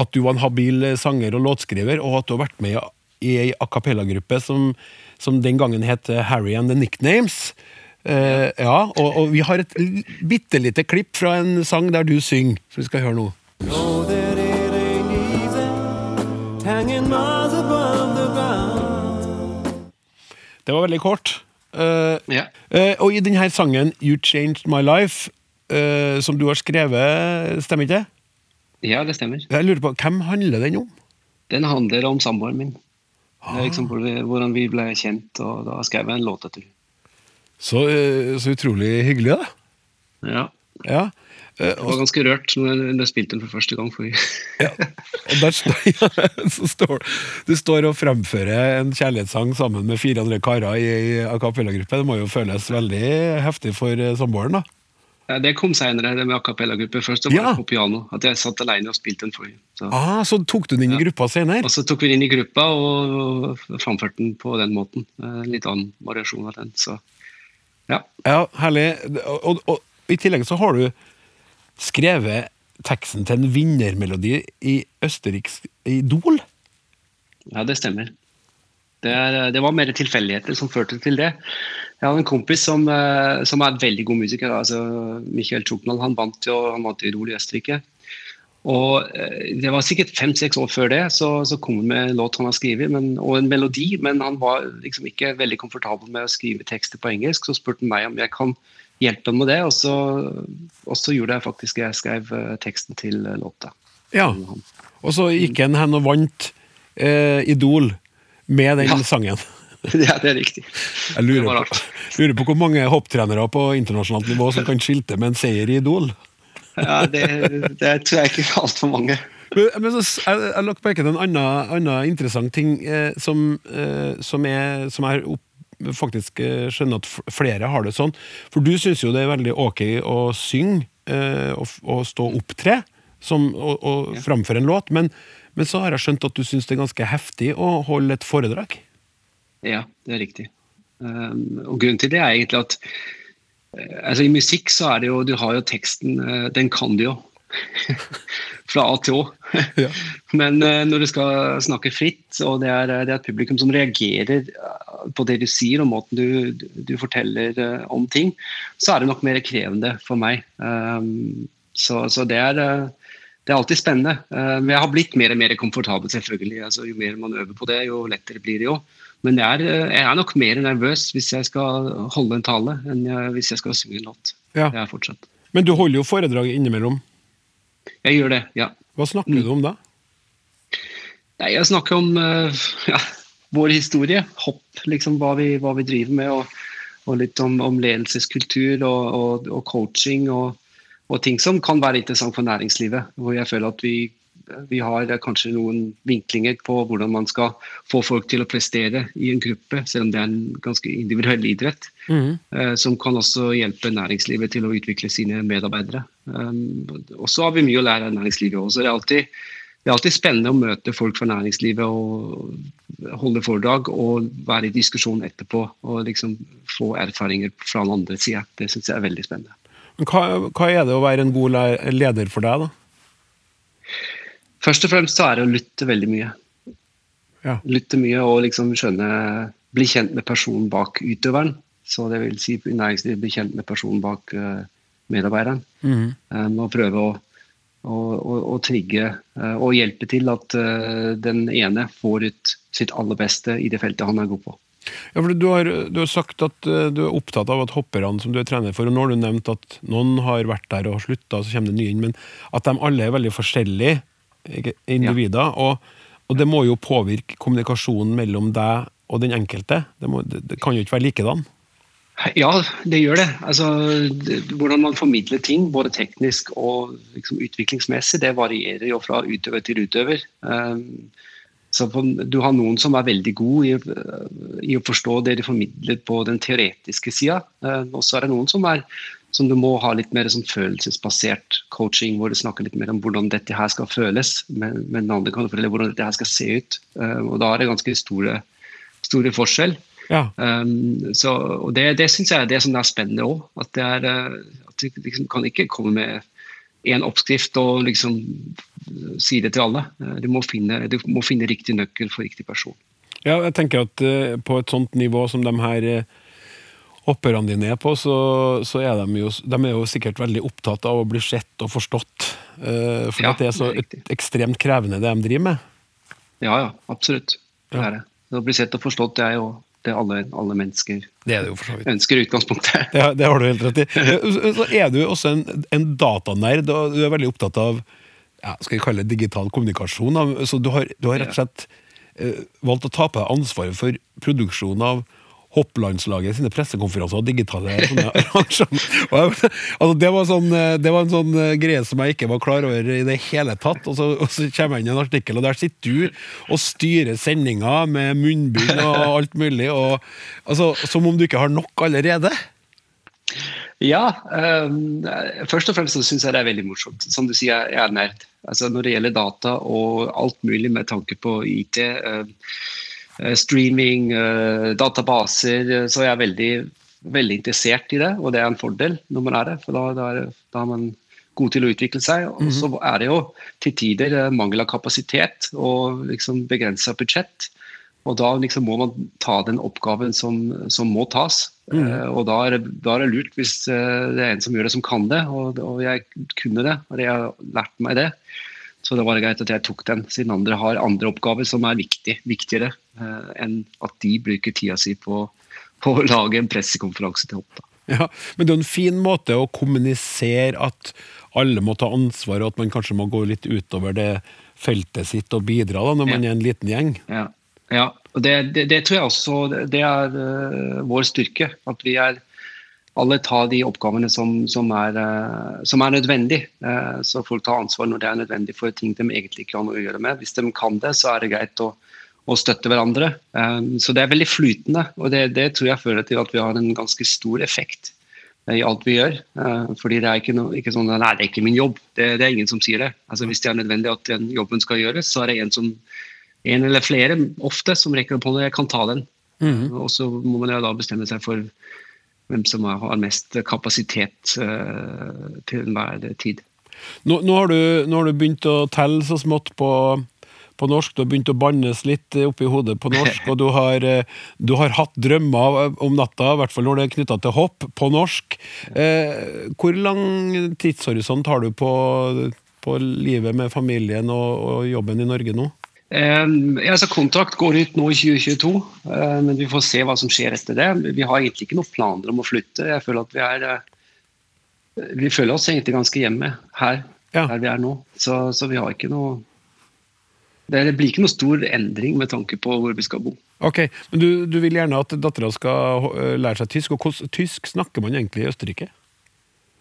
at du var en habil sanger og låtskriver, og at du har vært med i, ei a cappella-gruppe som, som den gangen het Harry and the Nicknames. Eh, ja, og, og vi har et bitte lite klipp fra en sang der du synger, som vi skal høre nå. Det var veldig kort. Uh, Ja. uh, og i denne sangen, You Changed My Life, uh, som du har skrevet, stemmer ikke det? ja, det stemmer. Jeg lurer på, Hvem handler den om? Den handler om samboeren min. Det er liksom hvordan vi ble kjent, og da skrev jeg en låt etter henne. Så, eh, så utrolig hyggelig, da. Ja. Ja. Eh, Jeg var ganske rørt når jeg- spilte den for første gang. For Og der står, ja, står, du står og fremfører en kjærlighetssang sammen med fire andre karer i ei a cappella-gruppe. Det må jo føles veldig heftig for eh, samboeren, da. Ja, det kom seinere, det med a cappella-gruppe. Først var Ja. det på piano. At jeg satt alene og spilte den for så. Ah, så tok du den inn i gruppa senere? Og så tok vi den inn i gruppa og framførte den på den måten. Eh, En litt annen variasjon av den. Så ja. Ja, herlig. Og, og, og i tillegg så har du skrevet teksten til en vinnermelodi i Østerriks Idol. Ja, det stemmer. Det, er, det var mer tilfeldigheter som førte til det. Jeg hadde en kompis som, eh, som er veldig god musiker. altså Michael Truknall. Han vant jo han vant Idol i Østerrike. Og eh, Det var sikkert fem-seks år før det, så, så kom han med en låt han har skrevet, og en melodi. Men han var liksom ikke veldig komfortabel med å skrive tekster på engelsk. Så spurte han meg om jeg kan hjelpe ham med det, og så, og så gjorde jeg faktisk jeg skrev eh, teksten til eh, låta. Ja. Og så gikk han hen og vant eh, Idol med den Ja. sangen. ja, det er riktig. Jeg lurer på, lurer på hvor mange hopptrenere på internasjonalt nivå som kan skilte med en seier i Idol. Ja, det, det tror jeg ikke er altfor mange. Men, men så, jeg, jeg merke til en annen, annen interessant ting eh, som, eh, som, er, som jeg opp, faktisk eh, skjønner at flere har det sånn. For du syns jo det er veldig ok å synge eh, og, og stå og opptre som, og, og framføre en låt, men, men så har jeg skjønt at du syns det er ganske heftig å holde et foredrag. Ja, det er riktig. Um, og grunnen til det er egentlig at altså I musikk så er det jo Du har jo teksten, eh, den kan du jo. Fra A til Å. Ja. Men eh, når du skal snakke fritt, og det er, det er et publikum som reagerer eh, på det du sier og måten du, du forteller eh, om ting, så er det nok mer krevende for meg. Så, så det er eh, det er alltid spennende. Eh, Men jeg har blitt mer og mer komfortabel, selvfølgelig. Altså, jo mer man øver på det, jo lettere blir det jo. Men jeg er, eh, jeg er nok mer nervøs hvis jeg skal holde en tale, enn jeg, hvis jeg skal synge en låt. Ja. Det er fortsatt. Men du holder jo foredrag innimellom. Jeg gjør det, ja. Hva snakker du om da? Nei, jeg snakker om eh, ja, vår historie. Hopp, liksom hva vi, hva vi driver med. Og, og litt om, om ledelseskultur og, og, og coaching og, og ting som kan være interessant for næringslivet. Hvor jeg føler at vi, vi har kanskje noen vinklinger på hvordan man skal få folk til å prestere i en gruppe, selv om det er en ganske individuell idrett. eh, Som kan også hjelpe næringslivet til å utvikle sine medarbeidere. Um, og så har vi mye å lære av næringslivet også. Det er alltid det er alltid spennende å møte folk fra næringslivet og holde foredrag og være i diskusjon etterpå og liksom få erfaringer fra den andre sida. Det syns jeg er veldig spennende. Hva, hva er det å være en god leder for deg, da? Først og fremst så er det å lytte veldig mye. Ja. Lytte mye og liksom skjønne Bli kjent med personen bak utøveren. Så det vil si i næringslivet bli kjent med personen bak uh, medarbeideren. Um, og prøve å, å, å, å trigge uh, og hjelpe til at uh, den ene får ut sitt aller beste i det feltet han er god på. Ja, for du har, du har sagt at du er opptatt av at hopperne som du er trener for, og nå har du nevnt at noen har vært der og har slutta, så kommer det nye inn, men at de alle er veldig forskjellige individer, og, og det må jo påvirke kommunikasjonen mellom deg og den enkelte. Det, må, det, kan jo ikke være likedan. Ja, det gjør det. Altså, det, hvordan man formidler ting, både teknisk og liksom, utviklingsmessig, det varierer jo fra utøver til utøver. Um, så på, Du har noen som er veldig gode i, i å forstå det de formidler på den teoretiske sida. Uh, og så er det noen som, er, som du må ha litt mer sånn følelsesbasert coaching, hvor du snakker litt mer om hvordan dette her skal føles, men, men den andre kan fortelle hvordan dette her skal se ut. Um, og Da er det ganske store, store forskjell. Ja. Um, så, og det, det syns jeg er det som er spennende òg. At, det er, eh, at du liksom kan ikke komme med én oppskrift og liksom si det til alle. Eh, Du må finne, du må finne riktig nøkkel for riktig person. Ja, jeg tenker at eh, på et sånt nivå som de her eh, hopperne dine er på, så, så er de jo, de er jo sikkert veldig opptatt av å bli sett og forstått. Uh, for Ja, at det er så det er ekstremt krevende det de driver med. Ja, ja, absolutt. Det Ja. er det. Å bli sett og forstått, det er jo det alle, alle mennesker Det er det jo ønsker i utgangspunktet. Det, det har du helt rett i. Så er du også en, en datanerd, og du er veldig opptatt av ja, skal vi kalle det digital kommunikasjon. Så du har, du har rett og slett uh, valgt å ta på deg ansvaret for produksjon av hopplandslaget sine pressekonferanser og digitale. Altså, det, var sånn, eh, det var en sånn eh, greie som jeg ikke var klar over i det hele tatt. Og så, og så kommer jeg inn i en artikkel, og der sitter du og styrer sendinga med munnbind og alt mulig. Og, altså, som om du ikke har nok allerede. Ja, ehm, først og fremst så syns jeg det er veldig morsomt. Som du sier, jeg er nerd. Altså Når det gjelder data og alt mulig med tanke på IT, eh, streaming, eh, databaser, Så så er jeg veldig, veldig interessert i det. Og det er en fordel når man er det, for da, da, er, da er man god til å utvikle seg. Og så er det jo til tider eh, mangel av kapasitet og liksom begrensa budsjett. Og da liksom må man ta den oppgaven som, som må tas. Eh, og da er, det, da er det lurt hvis eh, det er en som gjør det, som kan det. Og, og jeg kunne det, og jeg har lært meg det. Så det var greit at jeg tok den, siden andre har andre oppgaver som er viktig, viktigere eh, enn at de bruker tida si på, på å lage en pressekonferanse til hopp. Ja, Men det er en fin måte å kommunisere at alle må ta ansvar, og at man kanskje må gå litt utover det feltet sitt og bidra da, når man er en liten gjeng. Ja, ja. og det, det, det tror jeg også det er uh, vår styrke. At vi er alle tar de oppgavene som, som, er, eh, som er nødvendig. Eh, så folk tar ansvar når det er nødvendig for ting de egentlig ikke har noe å gjøre med. Hvis de kan det, så er det greit å, å støtte hverandre. Eh, så det er veldig flytende, og det, det tror jeg fører til at vi har en ganske stor effekt i alt vi gjør. Fordi det er ikke, noe, ikke sånn Nei, det er ikke min jobb. Det, det er ingen som sier det. Altså Hvis det er nødvendig at den jobben skal gjøres, så er det en som en eller flere ofte som rekker opp hånda. Jeg kan ta den. Og så må man jo da bestemme seg for hvem som har mest kapasitet uh, til enhver tid. Nå, nå, har du, nå har du begynt å telle så smått på, på norsk, du har begynt å bannes litt oppi hodet på norsk, og du har, eh, du har hatt drømmer om natta, i hvert fall når det er knytta til hopp, på norsk. Uh, hvor lang tidshorisont har du på, på livet med familien og, og jobben i Norge nå? Eh, altså Kontrakt går ut nå i 2022, eh, men vi får se hva som skjer etter det. Vi har egentlig ikke noen planer om å flytte. Jeg føler at Vi er eh, vi føler oss egentlig ganske hjemme her, Ja. her vi er nå. Så, så vi har ikke noe det, blir ikke noe stor endring med tanke på hvor vi skal bo. Ok, Men du, du vil gjerne at dattera skal eh, lære seg tysk, og hvordan tysk snakker man egentlig i Østerrike?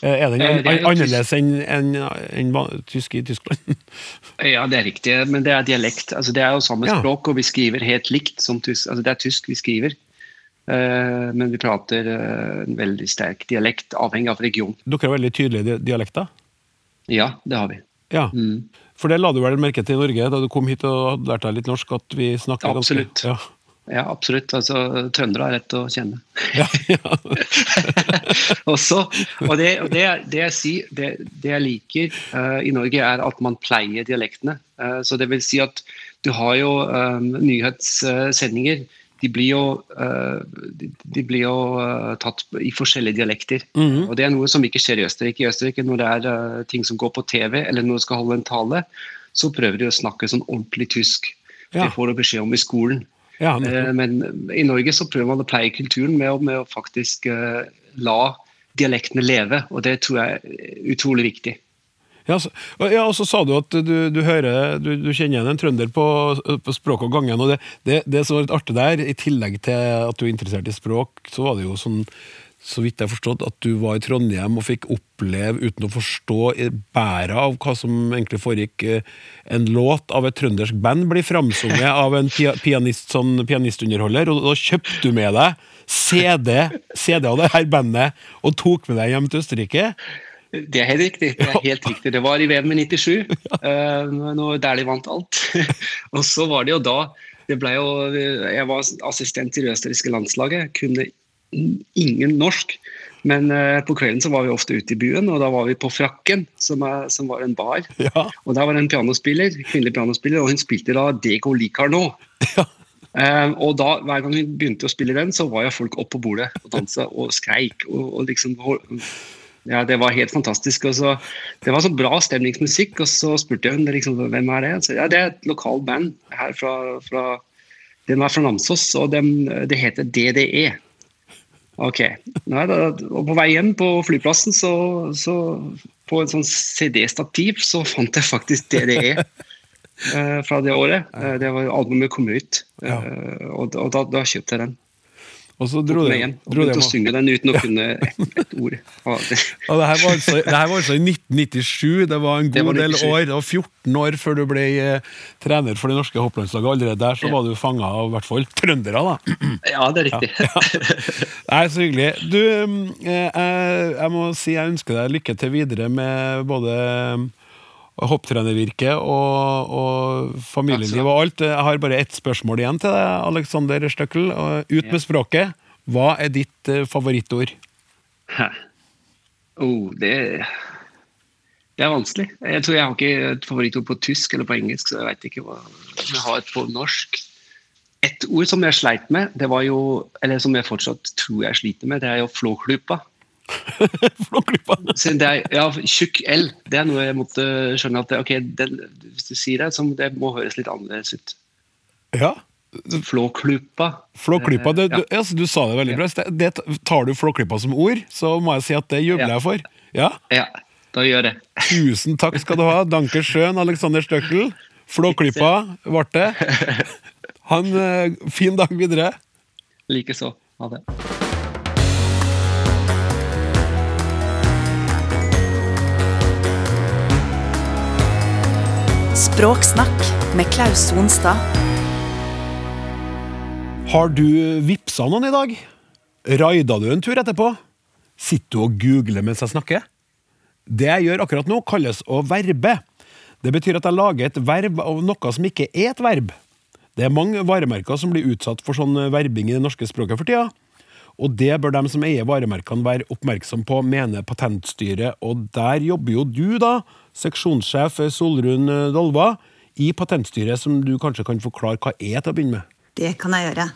Eh, Er den Eh, er annerledes enn en, en, en tysk i Tyskland? Ja, det er riktig, men det er dialekt. Altså, det er jo samme språk, og vi skriver helt likt som tysk. Altså, det er tysk vi skriver, eh, men vi prater en veldig sterk dialekt, avhengig av region. Dere har veldig tydelige dialekter? Ja, det har vi. Ja. Mm. For det la du vel merke til i Norge da du kom hit og hadde lært deg litt norsk, at vi snakker Absolutt. ganske Ja. Ja, absolutt. Altså, trøndere har rett å kjenne. Ja, ja. og så, og det, det, det jeg sier, det, det jeg liker uh, i Norge, er at man pleier dialektene. Uh, så det vil si at du har jo um, nyhetssendinger. De blir jo, de, de blir jo tatt i forskjellige dialekter. Mhm. Og Det er noe som ikke skjer i Østerrike. I Østerrike Når det er ting som går på TV, eller når du skal holde en tale, så prøver de å snakke sånn ordentlig tysk. Ja. Det får du beskjed om i skolen. Ja Eh. Men i Norge så prøver man å pleie kulturen med, med å faktisk eh, la dialektene leve, og det tror jeg er utrolig viktig. Ja, så, ja, og så sa du at du, du hører du, du kjenner igjen en trønder på, på språk og gangen. og det, det, det som var litt artig der, i tillegg til at du er interessert i språk, så var det jo sånn så vidt jeg har forstått, at du var i Trondheim og fikk oppleve, uten å forstå bæret av hva som egentlig foregikk, eh, en låt av et trøndersk band blir framsunget av en pianist, sånn pianistunderholder, og da kjøpte du med deg CD, CD av det her bandet og tok med deg hjem til Østerrike. Det er helt riktig. det er helt riktig. Det var i VM i 97, eh, når der de vant alt. og så var det jo da det ble jo, Jeg var assistent i det østerrikske landslaget, kunne ingen norsk. Men eh, på kvelden så var vi ofte ute i byen, og da var vi på Frakken, som, er, som var en bar. Ja, Og der var det en pianospiller, kvinnelig pianospiller, og hun spilte da Dego Licarno. nå. Uh, og da, hver gang hun begynte å spille den, så var jo folk opp på bordet og dansa og skreik. Og, og liksom Ja, det var helt fantastisk. Og så, det var så bra stemningsmusikk, og så spurte jeg henne liksom, hvem er det så, ja, Det er et lokalt band her fra, fra Den er fra Namsos, og dem, det heter DDE. Ok. Nei, da, og på vei hjem på flyplassen, så, så på en sånn CD-stativ, så fant jeg faktisk DDE eh, fra det året. Eh, det var Albumet kom ut, eh, og, og da, da kjøpte jeg den. Og så dro de det meg og det begynte å synge den uten å kunne ett et ord. Det- Og det her var altså, det var altså i 1997, det var en god var del 97. år. Og 14 år før du ble eh, trener for det norske hopplandslaget. Allerede der så Ja. var du fanga av i hvert fall trøndere, da. Ja, det er riktig. Det er så hyggelig. Du, eh, jeg, jeg må si jeg ønsker deg lykke til videre med både eh, hopptrenervirke og, og familieliv og alt. Jeg har bare ett spørsmål igjen til deg, Alexander Støkkel. Ut med språket. Hva er ditt eh, favorittord? Oh, det, det er vanskelig. Jeg tror jeg har ikke et favorittord på tysk eller på engelsk, så jeg vet ikke hva jeg har et på norsk. Et ord som jeg sleit med, det var jo, eller som jeg fortsatt tror jeg sliter med, det er jo flåklypa. Flåklypa. Ja, tjukk L, det er noe jeg måtte skjønne at det, ok, den, hvis du sier det, så det må høres litt annerledes ut. Ja. Flåklypa. Flåklypa, det, Eh, du, altså, du sa det veldig bra. Det, det, tar du Flåklypa som ord, så må jeg si at det jubler Ja. jeg for. Ja, Ja, da gjør det. Tusen takk skal du ha. Danke schön, Alexander Støkkel. Flåklypa ble det. Ha en eh, fin dag videre. Likeså. Ha det. Språksnakk med Klaus Sonstad. Har du vippsa noen i dag? Raida du en tur etterpå? Sitter du og googler mens jeg snakker? Det jeg gjør akkurat nå, kalles å verbe. Det betyr at jeg lager et verb av noe som ikke er et verb. Det er mange varemerker som blir utsatt for sånn verbing i det norske språket for tida. Og det bør de som eier varemerkene være oppmerksom på, mener Patentstyret. Og der jobber jo du, da, seksjonssjef Solrun Dolva, i Patentstyret, som du kanskje kan forklare hva er til å begynne med. Det kan jeg gjøre.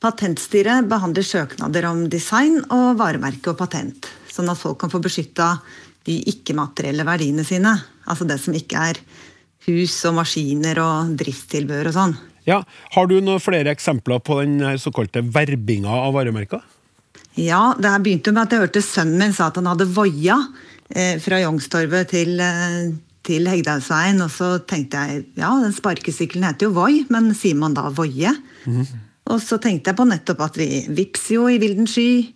Patentstyret behandler søknader om design og varemerke og patent, sånn at folk kan få beskytta de ikke-materielle verdiene sine. Altså det som ikke er hus og maskiner og driftstilbehør og sånn. Ja, Har du noen flere eksempler på den såkalte verbinga av varemerker? Ja, det begynte jo med at jeg hørte sønnen min sa at han hadde voia eh, fra Youngstorget til, eh, til Hegdehaugsveien. Og så tenkte jeg ja, den sparkesykkelen heter jo Voi, men sier man da Voie? Og så tenkte jeg på nettopp at vi vipser jo i vilden sky.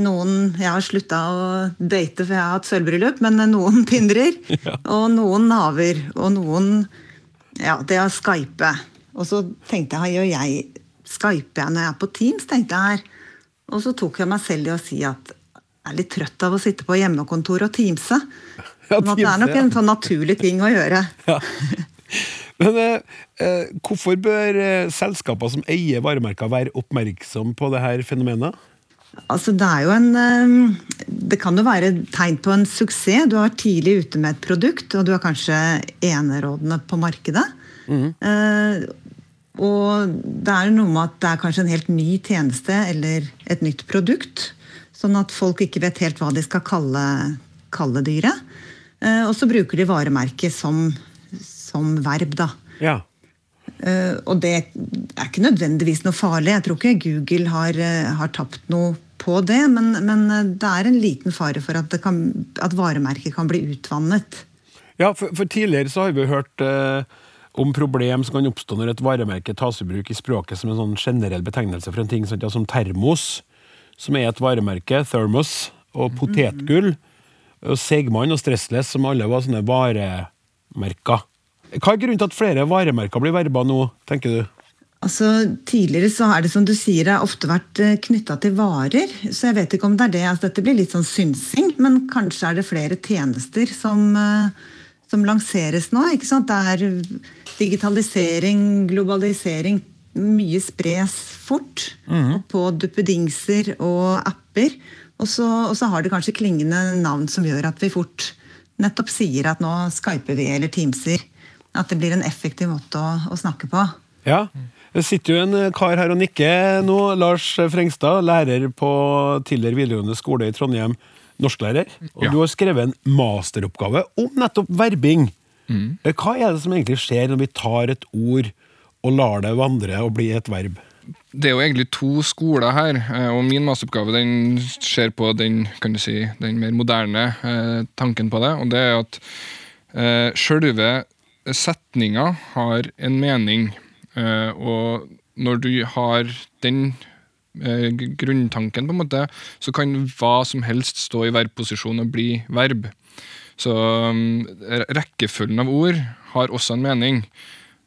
Noen Jeg har slutta å date for jeg har hatt sølvbryllup, men noen pindrer. Og noen naver. Og noen Ja, det å skype. Og så tenkte jeg, gjør jeg Skyper jeg når jeg er på Teams? tenkte jeg her. Og så tok jeg meg selv i å si at jeg er litt trøtt av å sitte på hjemmekontor og teamse. Ja, Sånn at det er nok teamse, en sånn naturlig ting å gjøre. Men eh, eh, hvorfor bør eh, selskaper som eier varemerker være oppmerksom på det her fenomenet? Altså, det er jo en eh, Det kan jo være tegn på en suksess. Du har vært tidlig ute med et produkt, og du er kanskje enerådende på markedet. Eh, og det er noe med at det er kanskje en helt ny tjeneste eller et nytt produkt. Sånn at folk ikke vet helt hva de skal kalle, kalle dyret. Eh, og så bruker de varemerket som, som verb, da. Ja. Eh, og det er ikke nødvendigvis noe farlig. Jeg tror ikke Google har, eh, har tapt noe på det, men, men det er en liten fare for at, det kan, at varemerket kan bli utvannet. Ja, for, for tidligere så har vi hørt eh, om problem som kan oppstå når et varemerke tas i bruk i språket som en sånn generell betegnelse for en ting sånn, ja, som termos, som er et varemerke, thermos, og potetgull, og Segmann og Stressless, som alle var sånne varemerker. Hva er grunnen til at flere varemerker blir verba nå, tenker du? Altså, Tidligere så har det som du sier, ofte vært knytta til varer. Så jeg vet ikke om det er det. altså Dette blir litt sånn synsing, men kanskje er det flere tjenester som, eh, som lanseres nå. ikke sant? Det er digitalisering, globalisering. Mye spres fort på duppedingser og apper. Og så, og så har det kanskje klingende navn som gjør at vi fort nettopp sier at nå skyper vi eller teamser. At det blir en effektiv måte å, å snakke på. Ja, det sitter jo en eh, kar her og nikker nå. Lars Frengstad, lærer på Tiller videregående skole i Trondheim. Norsklærer. Og Ja. du har skrevet en masteroppgave om nettopp verbing. Eh, Hva er det som egentlig skjer når vi tar et ord og lar det vandre og bli et verb? Det er jo egentlig to skoler her, eh, og min masteroppgave den ser på den, kan du si, den mer moderne eh, tanken på det. Og det er at eh, sjølve setninga har en mening, og når du har den grunntanken, på en måte, så kan hva som helst stå i verbposisjon og bli verb. Så um, rekkefølgen av ord har også en mening.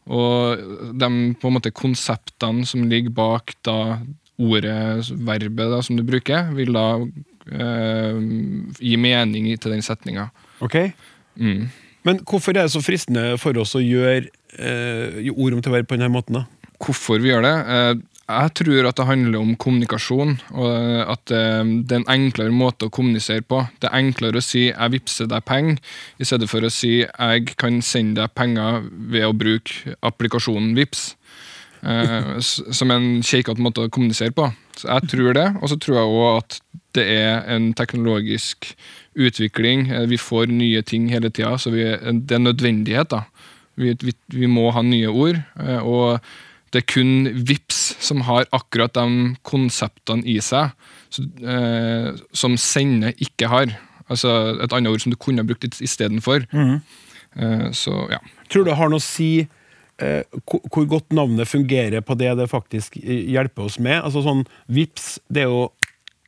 Og de på en måte konseptene som ligger bak da ordet, verbet da, som du bruker, vil da eh, gi mening til den setninga. Ok. Mm. Men hvorfor er det så fristende for oss å gjøre eh, ord om til verb på denne måten? da? Hvorfor vi gjør det? Eh, jeg tror at det handler om kommunikasjon, og at eh, det er en enklere måte å kommunisere på. Det er enklere å si 'jeg vippser deg penger', i stedet for å si 'jeg kan sende deg penger ved å bruke applikasjonen Vips. Eh, som en keikete måte å kommunisere på. Så jeg tror det, og så tror jeg òg at det er en teknologisk utvikling. Eh, vi får nye ting hele tida, så vi, det er nødvendighet. da. Vi, vi, vi, må ha nye ord. og det er kun VIPS som har akkurat de konseptene i seg så, eh, som sender ikke har. Altså et annet ord som du kunne brukt istedenfor. Mm. Eh, så ja. Tror du det har noe å si eh, hvor godt navnet fungerer på det det faktisk hjelper oss med? Altså sånn VIPS, det er jo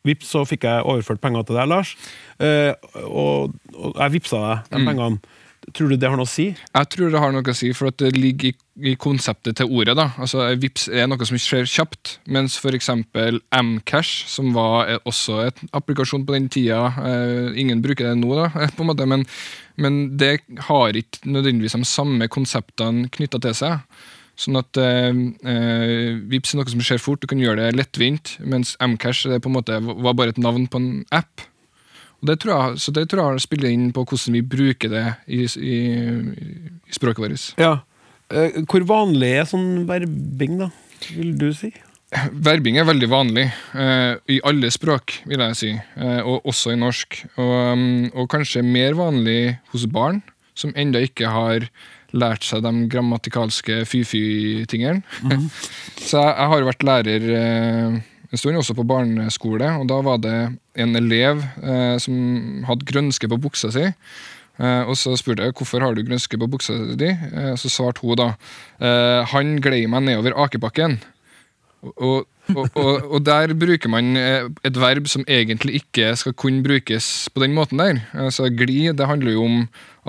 Vips, så fikk jeg overført penger til deg, Lars. Eh, og, og, jeg vipsa deg de mm. pengene. Tror du det har noe å si? Jeg tror det har noe å si, for det ligger i, i konseptet til ordet. da. Altså, Vips er noe som skjer kjapt, mens f.eks. Mcash, som var også et applikasjon på den tida eh, Ingen bruker det nå, da, på en måte, men, men det har ikke nødvendigvis de samme konseptene knytta til seg. Sånn at eh, eh, Vips er noe som skjer fort, du kan gjøre det lettvint, mens Mcash det på en måte var bare et navn på en app. Det jeg, så det tror jeg spiller inn på hvordan vi bruker det i, i, i språket vårt. Ja. Eh, hvor vanlig er sånn verbing, da, vil du si? Verbing er veldig vanlig uh, i alle språk, vil jeg si, uh, og også i norsk. Og, um, og, kanskje mer vanlig hos barn, som ennå ikke har lært seg de grammatikalske fy-fy-tingene. Mm. Så jeg, jeg, har vært lærer uh, en stund, også på barneskole. og Da var det en elev eh, som hadde grønske på buksa si. Eh, og Så spurte jeg hvorfor har du grønske på buksa di. Eh, så svarte hun da eh, han glei meg nedover akebakken. Og, og, og, og, der bruker man eh, et verb som egentlig ikke skal kunne brukes på den måten der. Altså Gli det handler jo om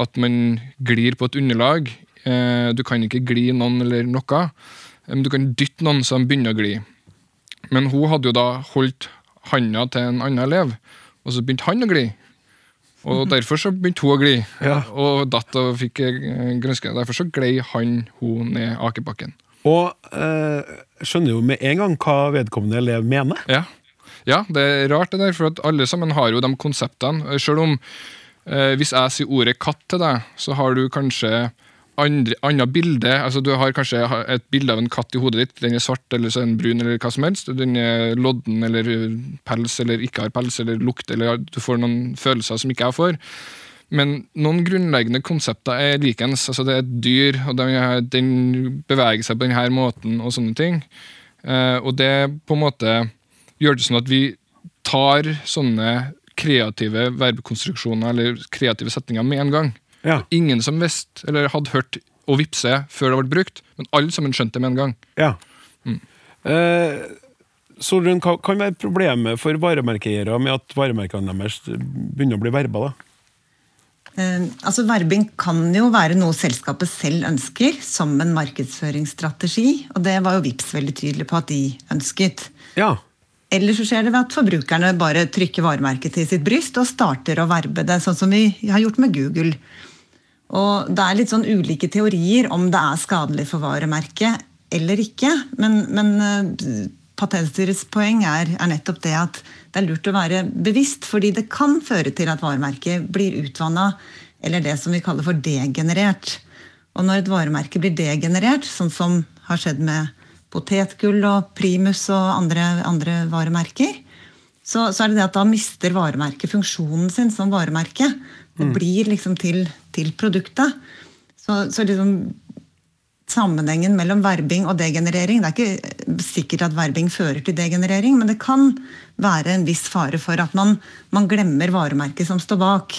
at man glir på et underlag. Eh, du kan ikke gli noen eller noe, men du kan dytte noen som begynner å gli. Men hun hadde jo da holdt handa til en annen elev, og så begynte han å gli. Og derfor så begynte hun å gli, ja. og datt og fikk eh, grønske. Derfor så glei han hun ned akebakken. Og eh, skjønner jo med en gang hva vedkommende elev mener. Ja. ja, det er rart det der, for at alle sammen har jo de konseptene. Selv om eh, hvis jeg sier ordet katt til deg, så har du kanskje annet bilde. altså Du har kanskje et bilde av en katt i hodet ditt. Den er svart eller så er den brun eller hva som helst. Den er lodden eller pels eller ikke har pels eller lukt, eller du får noen følelser som ikke jeg får. Men noen grunnleggende konsepter er likens. altså Det er et dyr, og den beveger seg på denne måten og sånne ting. Eh, og det på en måte gjør det sånn at vi tar sånne kreative verbekonstruksjoner eller kreative setninger med en gang. Ja. Ingen som visste eller hadde hørt å vippse før det ble brukt, men alle sammen skjønte det med en gang. Ja. Mm. Eh, Solrun, hva kan være problemet for varemerkeeiere med at varemerkene deres begynner å bli verba? da? Eh, altså Verbing kan jo være noe selskapet selv ønsker som en markedsføringsstrategi. Og det var jo Vips veldig tydelig på at de ønsket. Ja. Eller så skjer det ved at forbrukerne bare trykker varemerket til sitt bryst og starter å verbe det, sånn som vi har gjort med Google. Og Det er litt sånn ulike teorier om det er skadelig for varemerket eller ikke. Men, men eh, Patentstyrets poeng er, er, nettopp det at det er lurt å være bevisst, fordi det kan føre til at varemerket blir utvanna, eller det som vi kaller for degenerert. Og når et varemerke blir degenerert, sånn som har skjedd med potetgull og primus og andre, andre varemerker, så, så, er det det at da mister varemerket funksjonen sin som varemerke. Det mm. blir liksom til, til produktet. Så, så liksom sammenhengen mellom verbing og degenerering Det er ikke sikkert at verbing fører til degenerering, men det kan være en viss fare for at man, man glemmer varemerket som står bak.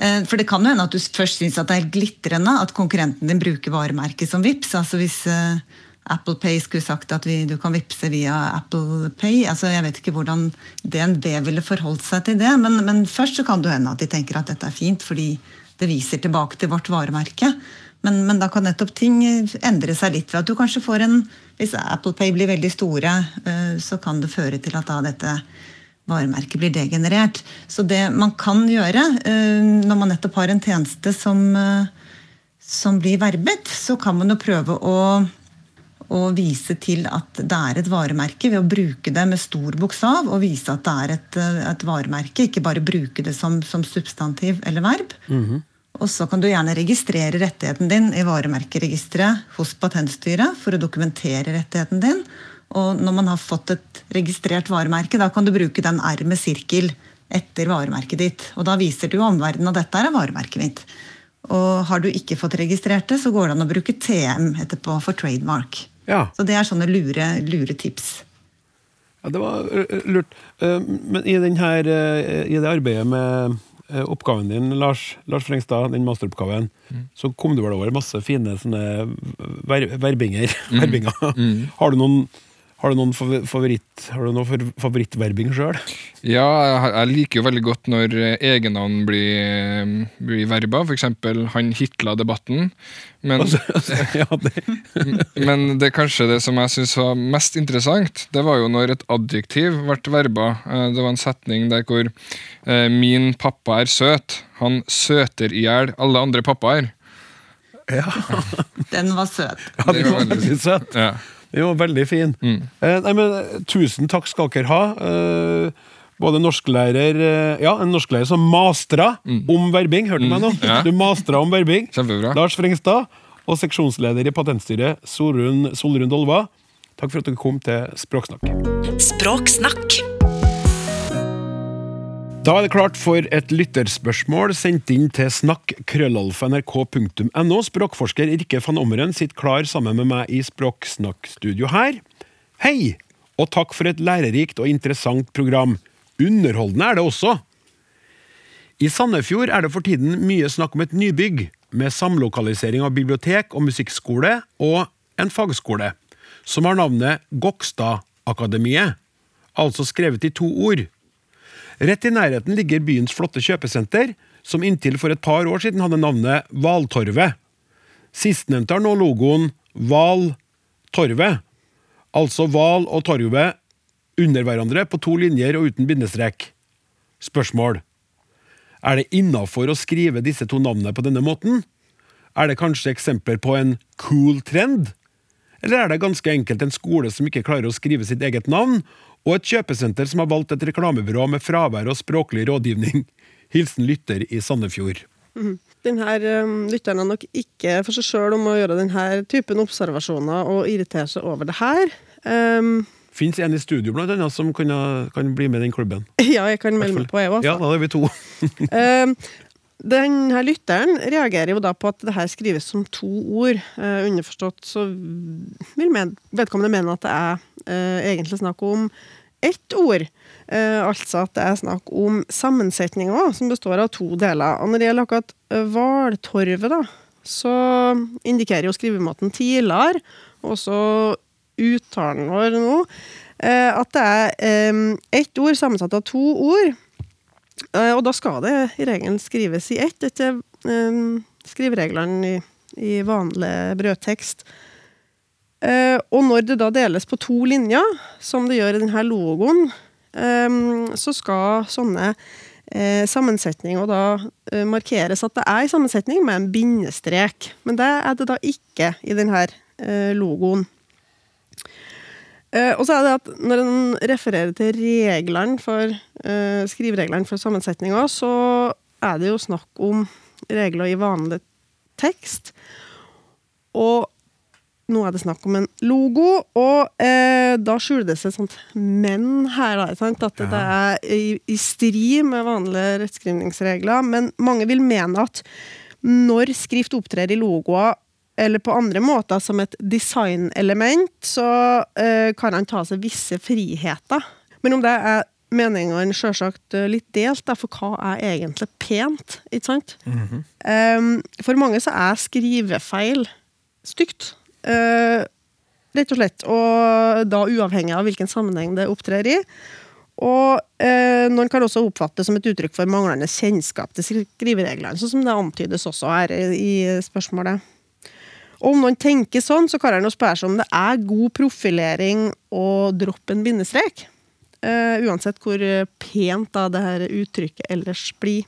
Eh, for det kan jo hende at du først syns det er glitrende at konkurrenten din bruker varemerket som VIPS. altså hvis eh, Apple Pay skulle sagt at vi, du kan vippse via Apple Pay. altså Jeg vet ikke hvordan DNB ville forholdt seg til det, men, men først så kan det hende at de tenker at dette er fint, fordi det viser tilbake til vårt varemerke. Men, men, da kan nettopp ting endre seg litt ved at du kanskje får en Hvis Apple Pay blir veldig store, eh, så kan det føre til at da dette varemerket blir degenerert. Så det man kan gjøre eh, når man nettopp har en tjeneste som, som blir verbet, så kan man jo prøve å og vise til at det er et varemerke ved å bruke det med stor bokstav og vise at det er et, et varemerke, ikke bare bruke det som, som substantiv eller verb. Mm -hmm. Og så kan du gjerne registrere rettigheten din i varemerkeregisteret hos Patentstyret for å dokumentere rettigheten din. Og når man har fått et registrert varemerke, da kan du bruke den R med sirkel etter varemerket ditt. Og da viser du omverdenen at dette er varemerket mitt. Og har du ikke fått registrert det, så går det an å bruke TM etterpå for trademark. Ja. Så det er sånne lure, lure tips. Ja, det var lurt. Men i, denne, i det arbeidet med oppgaven din, Lars, Lars Frengstad, den masteroppgaven, mm. så kom du vel over masse fine sånne ver verbinger. Mm. verbinger. Mm. Har du noen har du noen favoritt, har du noen favorittverbing sjøl? Ja, jeg liker jo veldig godt når egennavn blir, blir verba. F.eks. han hitla debatten. Men, altså, altså, ja, det. men det kanskje det som jeg syns var mest interessant, det var jo når et adjektiv ble verba. Eh, det var en setning der hvor eh, 'min pappa er søt'. Han søter i hjel alle andre pappaer. Ja. Den var søt. Ja, den var veldig søt. Ja. Den var veldig fin. Mm. Eh, nei, men, tusen takk skal dere ha. Eh, både norsklærer eh, Ja, en norsklærer som mastra mm. om verbing. Hørte du meg nå? Mm. Ja. Du mastra om verbing. Kjempebra. Lars Frengstad. Og seksjonsleder i Patentstyret, Solrun, Solrun Dolva. Takk for at dere kom til Språksnakk. Språksnakk. Da er det klart for et lytterspørsmål sendt inn til snakk.krøllalf.nrk.no. Språkforsker Rikke van Ommeren sitter klar sammen med meg i Språksnakkstudio her. Hei, og takk for et lærerikt og interessant program. Underholdende er det også. I Sandefjord er det for tiden mye snakk om et nybygg, med samlokalisering av bibliotek og musikkskole og en fagskole, som har navnet Gokstadakademiet, altså skrevet i to ord. Rett i nærheten ligger byens flotte kjøpesenter, som inntil for et par år siden hadde navnet Hvaltorvet. Sistnevnte har nå logoen Hval Torvet, altså Val og Torvet under hverandre på to linjer og uten bindestrek. Spørsmål. Er det innafor å skrive disse to navnene på denne måten? Er det kanskje eksempler på en cool trend? Eller er det ganske enkelt en skole som ikke klarer å skrive sitt eget navn, og et kjøpesenter som har valgt et reklamebyrå med fravær og språklig rådgivning. Hilsen lytter i Sandefjord. Mm. Denne um, lytteren har nok ikke for seg sjøl om å gjøre denne typen observasjoner og irritere seg over det her. Um, Fins en i studio blant annet som kan, kan, bli med i den klubben. Ja, jeg kan melde meg på, jeg òg. Ja, da er vi to. um, denne lytteren reagerer jo da på at det her skrives som to ord. Uh, underforstått så vil med, vedkommende mene at det er uh, egentlig snakk om ett ord. Uh, altså at det er snakk om sammensetninger som består av to deler. Og når det gjelder akkurat hvaltorvet, da, så indikerer jo skrivemåten tidligere, og så uttalen vår nå, at det er ett ord sammensatt av to ord. Eh, og da skal det i regelen skrives i ett, etter um, skrivereglene i, i, vanlig brødtekst. Uh, og når det da deles på to linjer, som det gjør i denne logoen, um, så skal sånne uh, sammensetninger da uh, markeres at det er en sammensetning med en bindestrek. Men det er det da ikke i denne logoen. Uh, og så er det at Når en refererer til reglene for uh, skrivereglene for sammensetninger, så er det jo snakk om regler i vanlig tekst. Og nå er det snakk om en logo, og uh, da skjuler det seg sånt men her. Da, sant? At det er i, i strid med vanlige rettskrivningsregler. Men mange vil mene at når skrift opptrer i logoer eller på andre måter som et designelement, så uh, kan han ta seg visse friheter. Men om det er meningene sjølsagt eh, litt delt, da, for hva er egentlig pent? ikke sant? Mm -hmm. um, for mange så er skrivefeil stygt. Uh, rett og slett. Og da uavhengig av hvilken sammenheng det opptrer i. Og eh, noen kan også oppfattes som et uttrykk for manglende kjennskap til skrivereglene, sånn som det antydes også her i spørsmålet. Og om noen tenker sånn, så kan en spørre seg om det er god profilering å droppe en bindestrek. Uh, uansett hvor pent da det her uttrykket ellers blir.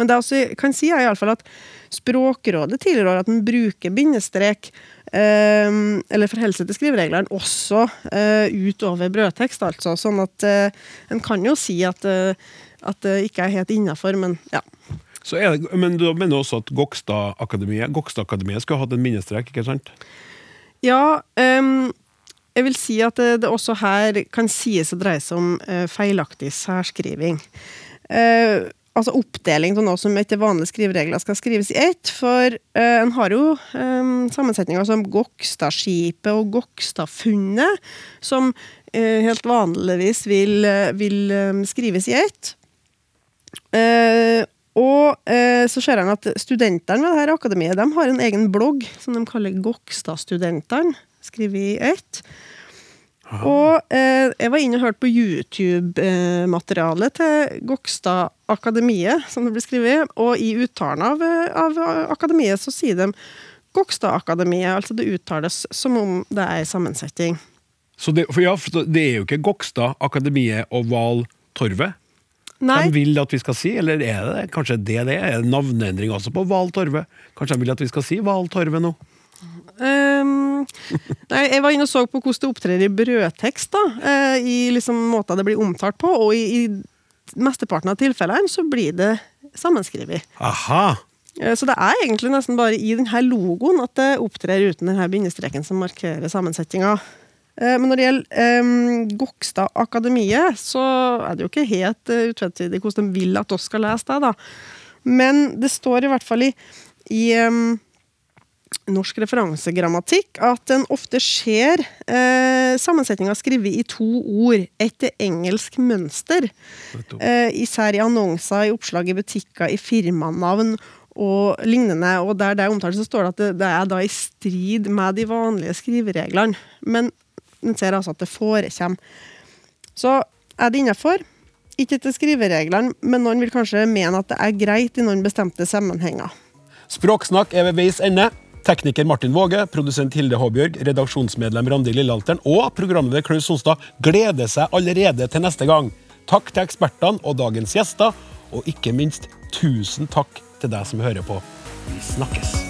Men det jeg kan si, er i alle fall at Språkrådet tilrår at en bruker bindestrek Uh, eller forholder seg til skrivereglene også uh, utover brødtekst, altså. Sånn at en kan jo si at, at det ikke er helt innafor, men ja. Det, men du mener også at Gokstad-akademiet Gokstad skulle hatt en minnestrek, ikke sant? Ja, um, jeg vil si at det, også her kan sies å dreie seg om uh, feilaktig særskriving. Uh, altså oppdeling av noe som etter vanlige skriveregler skal skrives i ett. For uh, en har jo um, sammensetninger som Gokstadskipet og Gokstadfunnet, som helt vanligvis vil, vil um, skrives i ett. Uh, og eh, så ser han at studentene ved dette akademiet de har en egen blogg som de kaller Gokstadstudentene. Skrevet i ett. Og eh, jeg var inne og hørte på YouTube-materialet til Gokstad Akademiet, som det blir skrevet, og i uttalen av, av akademiet så sier de Gokstad Akademiet, altså det uttales som om det er en sammensetning. Så det, for ja, for det er jo ikke Gokstad Akademiet og Val Torvet? Nei. de vil at vi skal si, eller er det kanskje det det er? navneendring også på Val Torve? Kanskje de vil at vi skal si Val Torve nå? Um, nei, jeg var inne og så på hvordan det opptrer i brødtekst. da, uh, I liksom måter det blir omtalt på, og i, i mesteparten av tilfellene så blir det sammenskrevet. Aha! Uh, så det er egentlig nesten bare i denne logoen at det opptrer uten denne bindestreken som markerer sammensetninga. Eh, men når det gjelder um, Gokstad Akademiet, så er det jo ikke helt uh, utvetydig hvordan de vil at oss skal lese det. da. Men det står i hvert fall i, i um, norsk referansegrammatikk at en ofte ser uh, sammensetninga skrevet i to ord etter engelsk mønster. Uh, især i annonser, i oppslag i butikker, i firmanavn og lignende. Og der det er omtalt, så står det at det, det er da i strid med de vanlige skrivereglene. Men en ser altså at det forekommer. Så er det innafor. Ikke til skrivereglene, men noen vil kanskje mene at det er greit i noen bestemte sammenhenger. Språksnakk er ved veis ende. Tekniker Martin Våge, produsent Hilde Håbjørg, redaksjonsmedlem Randi Lillealteren og programleder Klaus Sonstad gleder seg allerede til neste gang. Takk til ekspertene og dagens gjester, og ikke minst tusen takk til deg som hører på. Vi snakkes.